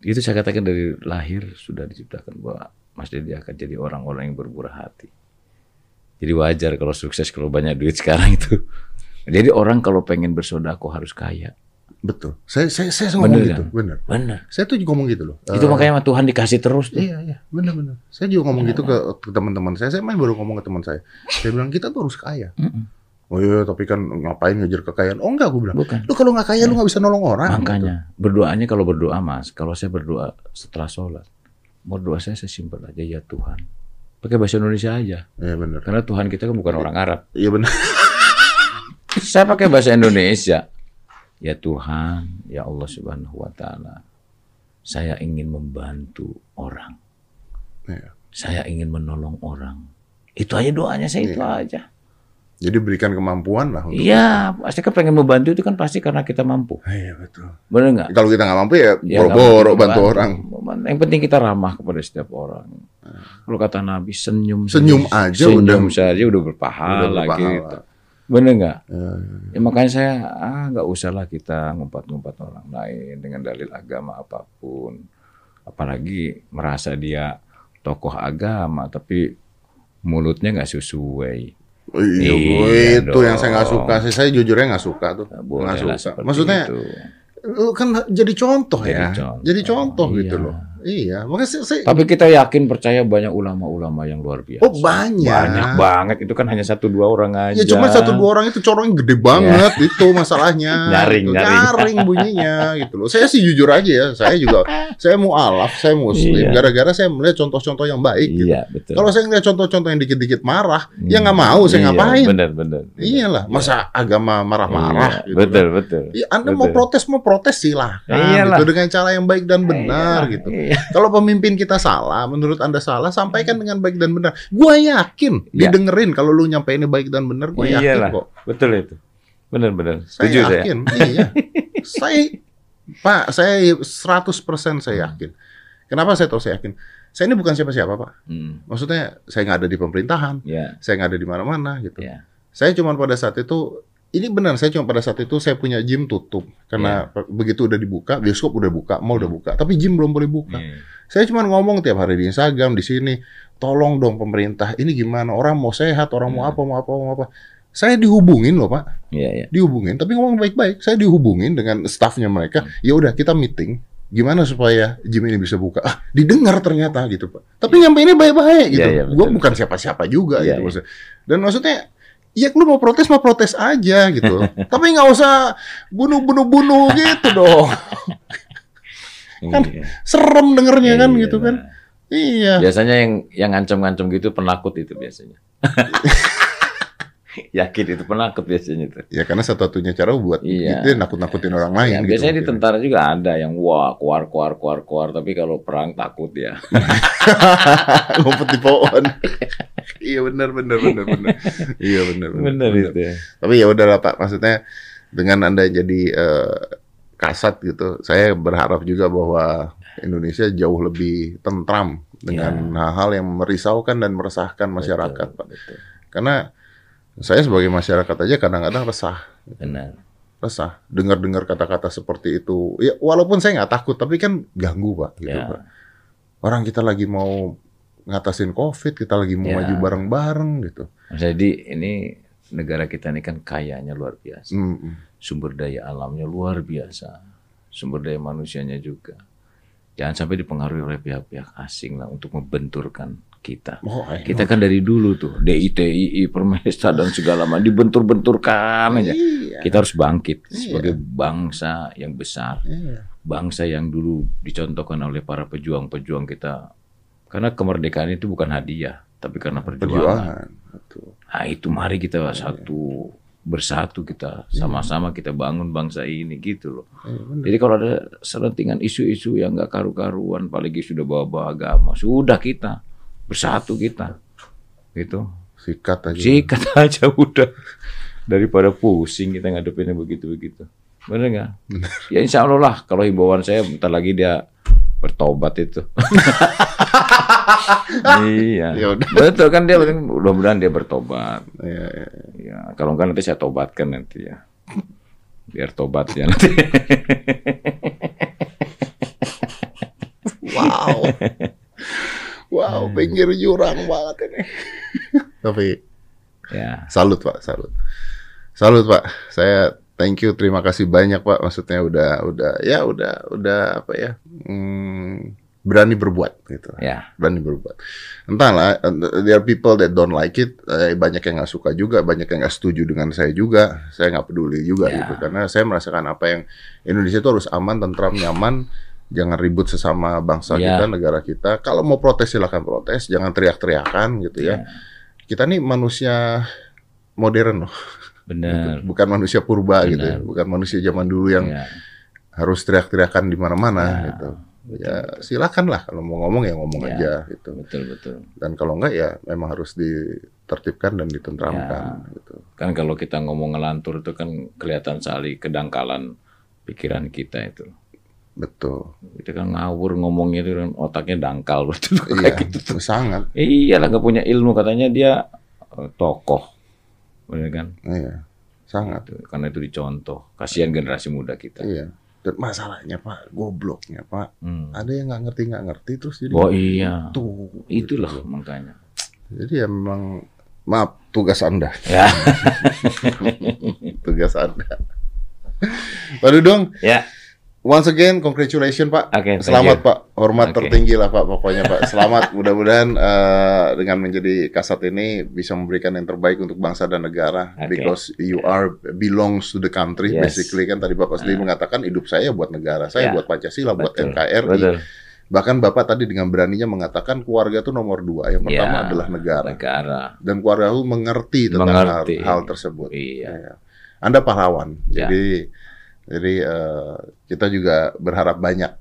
Itu saya katakan dari lahir sudah diciptakan bahwa Mas Dedi akan jadi orang-orang yang bermurah hati. Jadi wajar kalau sukses kalau banyak duit sekarang itu. Jadi orang kalau pengen bersodako harus kaya. Betul. Saya saya saya ngomong Bener gitu, kan? benar. Benar. Saya tuh juga ngomong gitu loh. Itu Eh, makanya sama Tuhan dikasih terus tuh. Iya, iya, benar benar. Saya juga ngomong gitu ke, ke teman-teman saya. Saya main baru ngomong ke teman saya. Saya bilang kita tuh harus kaya. Oh iya, tapi kan ngapain ngejar kekayaan? Oh enggak, gue bilang. Bukan. Lu kalau nggak kaya lu nggak bisa nolong orang. Makanya berdoanya kalau berdoa mas, kalau saya berdoa setelah sholat, mau doa saya saya simpel aja ya Tuhan. Pakai bahasa Indonesia aja, Gitu. Iya benar. karena Tuhan kita kan bukan orang Arab. Iya benar. Saya pakai bahasa Indonesia. Ya Tuhan, ya Allah Subhanahu wa taala. Saya ingin membantu orang. Iya. Saya ingin menolong orang. Itu aja doanya saya itu aja. Jadi berikan kemampuan lah. Iya, pasti kan pengen membantu itu kan pasti karena kita mampu. Iya betul. Benar nggak? Kalau kita nggak mampu ya Ya, boro-boro nggak bantu orang. Yang penting kita ramah kepada setiap orang. Kalau kata Nabi senyum, Senyum saja- aja senyum udah- saja udah berpahala, udah berpahala. gitu. Bener nggak? Ya, Ya, makanya saya ah nggak usah lah kita ngumpat-ngumpat orang lain dengan dalil agama apa pun. Apalagi merasa dia tokoh agama tapi mulutnya nggak sesuai. Iya, Iya itu yang saya nggak dong. suka sih. Saya jujurnya nggak suka tuh. Nggak suka. Maksudnya itu. lu kan jadi contoh Jadi ya. contoh. Jadi contoh Iya. gitu loh. Iya, makanya saya, saya Tapi kita yakin percaya banyak ulama-ulama yang luar biasa. Oh, banyak. Banyak banget. Itu kan hanya satu dua orang aja. Ya cuma satu dua orang itu corongnya gede banget itu masalahnya. Nyaring, Gitu. nyaring. Nyaring bunyinya gitu loh. Saya sih jujur aja ya, saya juga saya mau alaf, saya muslim Iya. gara-gara saya melihat contoh-contoh yang baik gitu. Iya, betul. Kalau saya ngeliat contoh-contoh yang dikit-dikit marah, Hmm. ya nggak mau saya Iya, ngapain. Benar, benar. Iyalah, masa agama marah-marah Iya, gitu. betul, kan. betul. Ya, anda mau Betul. protes mau protes silahkan Iyalah. gitu dengan cara yang baik dan benar Iya, gitu. iya. Kalau pemimpin kita salah, menurut Anda salah, sampaikan dengan baik dan benar. Gua yakin Ya. didengerin kalau lu nyampeinnya baik dan benar, gua yakin Iyalah. kok. Betul itu. Benar-benar. Saya Setuju saya. yakin. Iya. saya Pak, saya 100% saya yakin. Kenapa saya tahu saya yakin? Saya ini bukan siapa-siapa, Pak. Hmm. Maksudnya saya nggak ada di pemerintahan, Ya, saya nggak ada di mana-mana gitu. ya. Saya cuma pada saat itu ini benar saya cuma pada saat itu saya punya gym tutup karena Iya. begitu udah dibuka, bioskop udah buka, mall udah buka, tapi gym belum boleh buka. Iya. Saya cuma ngomong tiap hari di Instagram di sini, tolong dong pemerintah, ini gimana? Orang mau sehat, orang mau Iya. apa, mau apa, mau apa. Saya dihubungin loh, Pak. Iya, iya. Dihubungin, tapi ngomong baik-baik. Saya dihubungin dengan staffnya mereka. Hmm. Ya udah, kita meeting. Gimana supaya gym ini bisa buka? Ah, didengar ternyata gitu, Pak. Tapi nyampe ini baik-baik gitu. Iya, iya, Gue bukan siapa-siapa juga Iya, gitu maksudnya. Dan maksudnya Ya lu mau protes mau protes aja gitu. Tapi nggak usah bunuh-bunuh-bunuh gitu dong. Kan Iya. Serem dengernya kan Iya, gitu kan. Iya. Biasanya yang yang ngancem-ngancem gitu penakut itu biasanya. Yakin itu penakut biasanya itu. Ya karena satu-satunya cara buat Iya. itu nakut-nakutin orang lain Ya, gitu. biasanya di mungkin. tentara juga ada yang wah keluar keluar keluar keluar tapi kalau perang takut ya. ngumpet di pohon. Iya benar benar benar benar. Iya benar Benar itu ya. Tapi ya udahlah Pak, maksudnya dengan Anda jadi eh, kasat gitu, saya berharap juga bahwa Indonesia jauh lebih tentram dengan hal-hal yang merisaukan dan meresahkan masyarakat, Betul, Pak. betul. Karena saya sebagai masyarakat aja kadang-kadang resah, Benar. resah dengar-dengar kata-kata seperti itu. Ya walaupun saya nggak takut, tapi kan ganggu, Pak, gitu, Ya. Pak. Orang kita lagi mau ngatasin COVID, kita lagi mau Ya. maju bareng-bareng gitu. Jadi ini negara kita ini kan kayanya luar biasa. Hmm. Sumber daya alamnya luar biasa. Sumber daya manusianya juga. Jangan sampai dipengaruhi oleh pihak-pihak asing lah untuk membenturkan kita. Oh, Kita kan dari dulu tuh DITII, Permesta dan segala macam dibentur-benturkan aja. Iya. Kita harus bangkit Iya. sebagai bangsa yang besar, Iya. bangsa yang dulu dicontohkan oleh para pejuang-pejuang kita. Karena kemerdekaan itu bukan hadiah, tapi karena perjuangan. Perjuangan. Betul. Nah itu mari kita satu bersatu kita sama-sama kita bangun bangsa ini gitu loh. Iya, benar. Jadi kalau ada selentingan isu-isu yang nggak karu-karuan, apalagi sudah bawa-bawa agama, sudah kita bersatu kita, gitu. Sikat aja. Sikat aja udah daripada pusing kita ngadepinnya begitu-begitu. Bener nggak? Ya insya Allah lah kalau himbauan saya bentar lagi dia bertobat itu. iya. Ya udah. Betul kan dia mudah-mudahan dia bertobat. Iya, iya. Ya, kalau enggak nanti saya tobatkan nanti ya. Biar tobat ya nanti. Wow. wow, pinggir jurang banget ini. Tapi ya. salut Pak, salut. Salut Pak. Saya thank you, terima kasih banyak Pak. Maksudnya udah udah ya udah udah apa ya? Hmm, berani berbuat gitu. Ya. Berani berbuat. Entahlah, there are people that don't like it. Eh, banyak yang nggak suka juga, banyak yang nggak setuju dengan saya juga. Saya nggak peduli juga Ya. gitu, karena saya merasakan apa yang Indonesia itu harus aman, tentram, nyaman. Jangan ribut sesama bangsa Ya. kita, negara kita. Kalau mau protes silakan protes, jangan teriak-teriakan gitu ya. Ya. Kita nih manusia modern loh, Benar. bukan manusia purba gitu, ya. Bukan manusia zaman dulu yang Ya. harus teriak-teriakan di mana-mana Ya. gitu. Ya silakan lah kalau mau ngomong ya ngomong Ya. aja gitu. Betul betul. Dan kalau enggak ya memang harus ditertibkan dan ditentramkan gitu. Kan kalau kita ngomong ngelantur itu kan kelihatan sekali kedangkalan pikiran kita itu. Betul. Kita kan ngawur ngomongnya itu kan otaknya dangkal betul Iya, kayak gitu tuh. sangat. Iyalah nggak punya ilmu katanya dia eh, tokoh. Benar kan? Iya, sangat. Itu, karena itu dicontoh. Kasihan generasi muda kita. Iya. Dan masalahnya Pak, gobloknya Pak, Hmm. ada yang nggak ngerti nggak ngerti terus jadi Oh iya. tuh. Itulah makanya. Jadi ya memang maaf tugas Anda, Ya. tugas Anda. Pak Dudung, ya. Once again congratulations Pak. Oke, thank Selamat you. Pak, hormat Oke. tertinggi lah Pak pokoknya Pak. Selamat, mudah-mudahan eh, dengan menjadi kasat ini bisa memberikan yang terbaik untuk bangsa dan negara. Oke. Because you are belongs to the country, Yes. basically kan tadi Bapak sendiri mengatakan hidup saya buat negara, saya Ya. buat Pancasila, buat Betul. NKRI. Betul. Bahkan Bapak tadi dengan beraninya mengatakan keluarga itu nomor dua. Yang pertama Ya, adalah negara. Negara. Dan keluarga itu mengerti tentang Mengerti. Hal, hal tersebut. Iya. Ya. Anda pahlawan. Ya. Jadi jadi eh, kita juga berharap banyak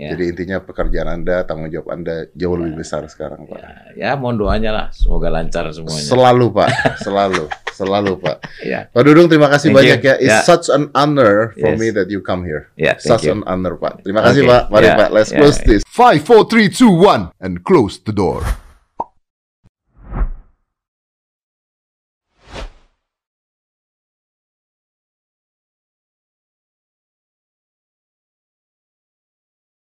Ya. Jadi intinya pekerjaan Anda, tanggung jawab Anda jauh lebih besar sekarang, Pak. Ya, mohon doanya lah, semoga lancar semuanya. Selalu, Pak. Selalu. Selalu, Pak. ya, Pak Dudung, terima kasih Thank banyak you. ya. It's Ya. such an honor for Yes. me that you come here. ya, thank Such you. an honor, Pak. Terima kasih, Okay. Pak. Mari, Ya, Pak. Let's ya. close this. Five, four, three, two, one, and close the door.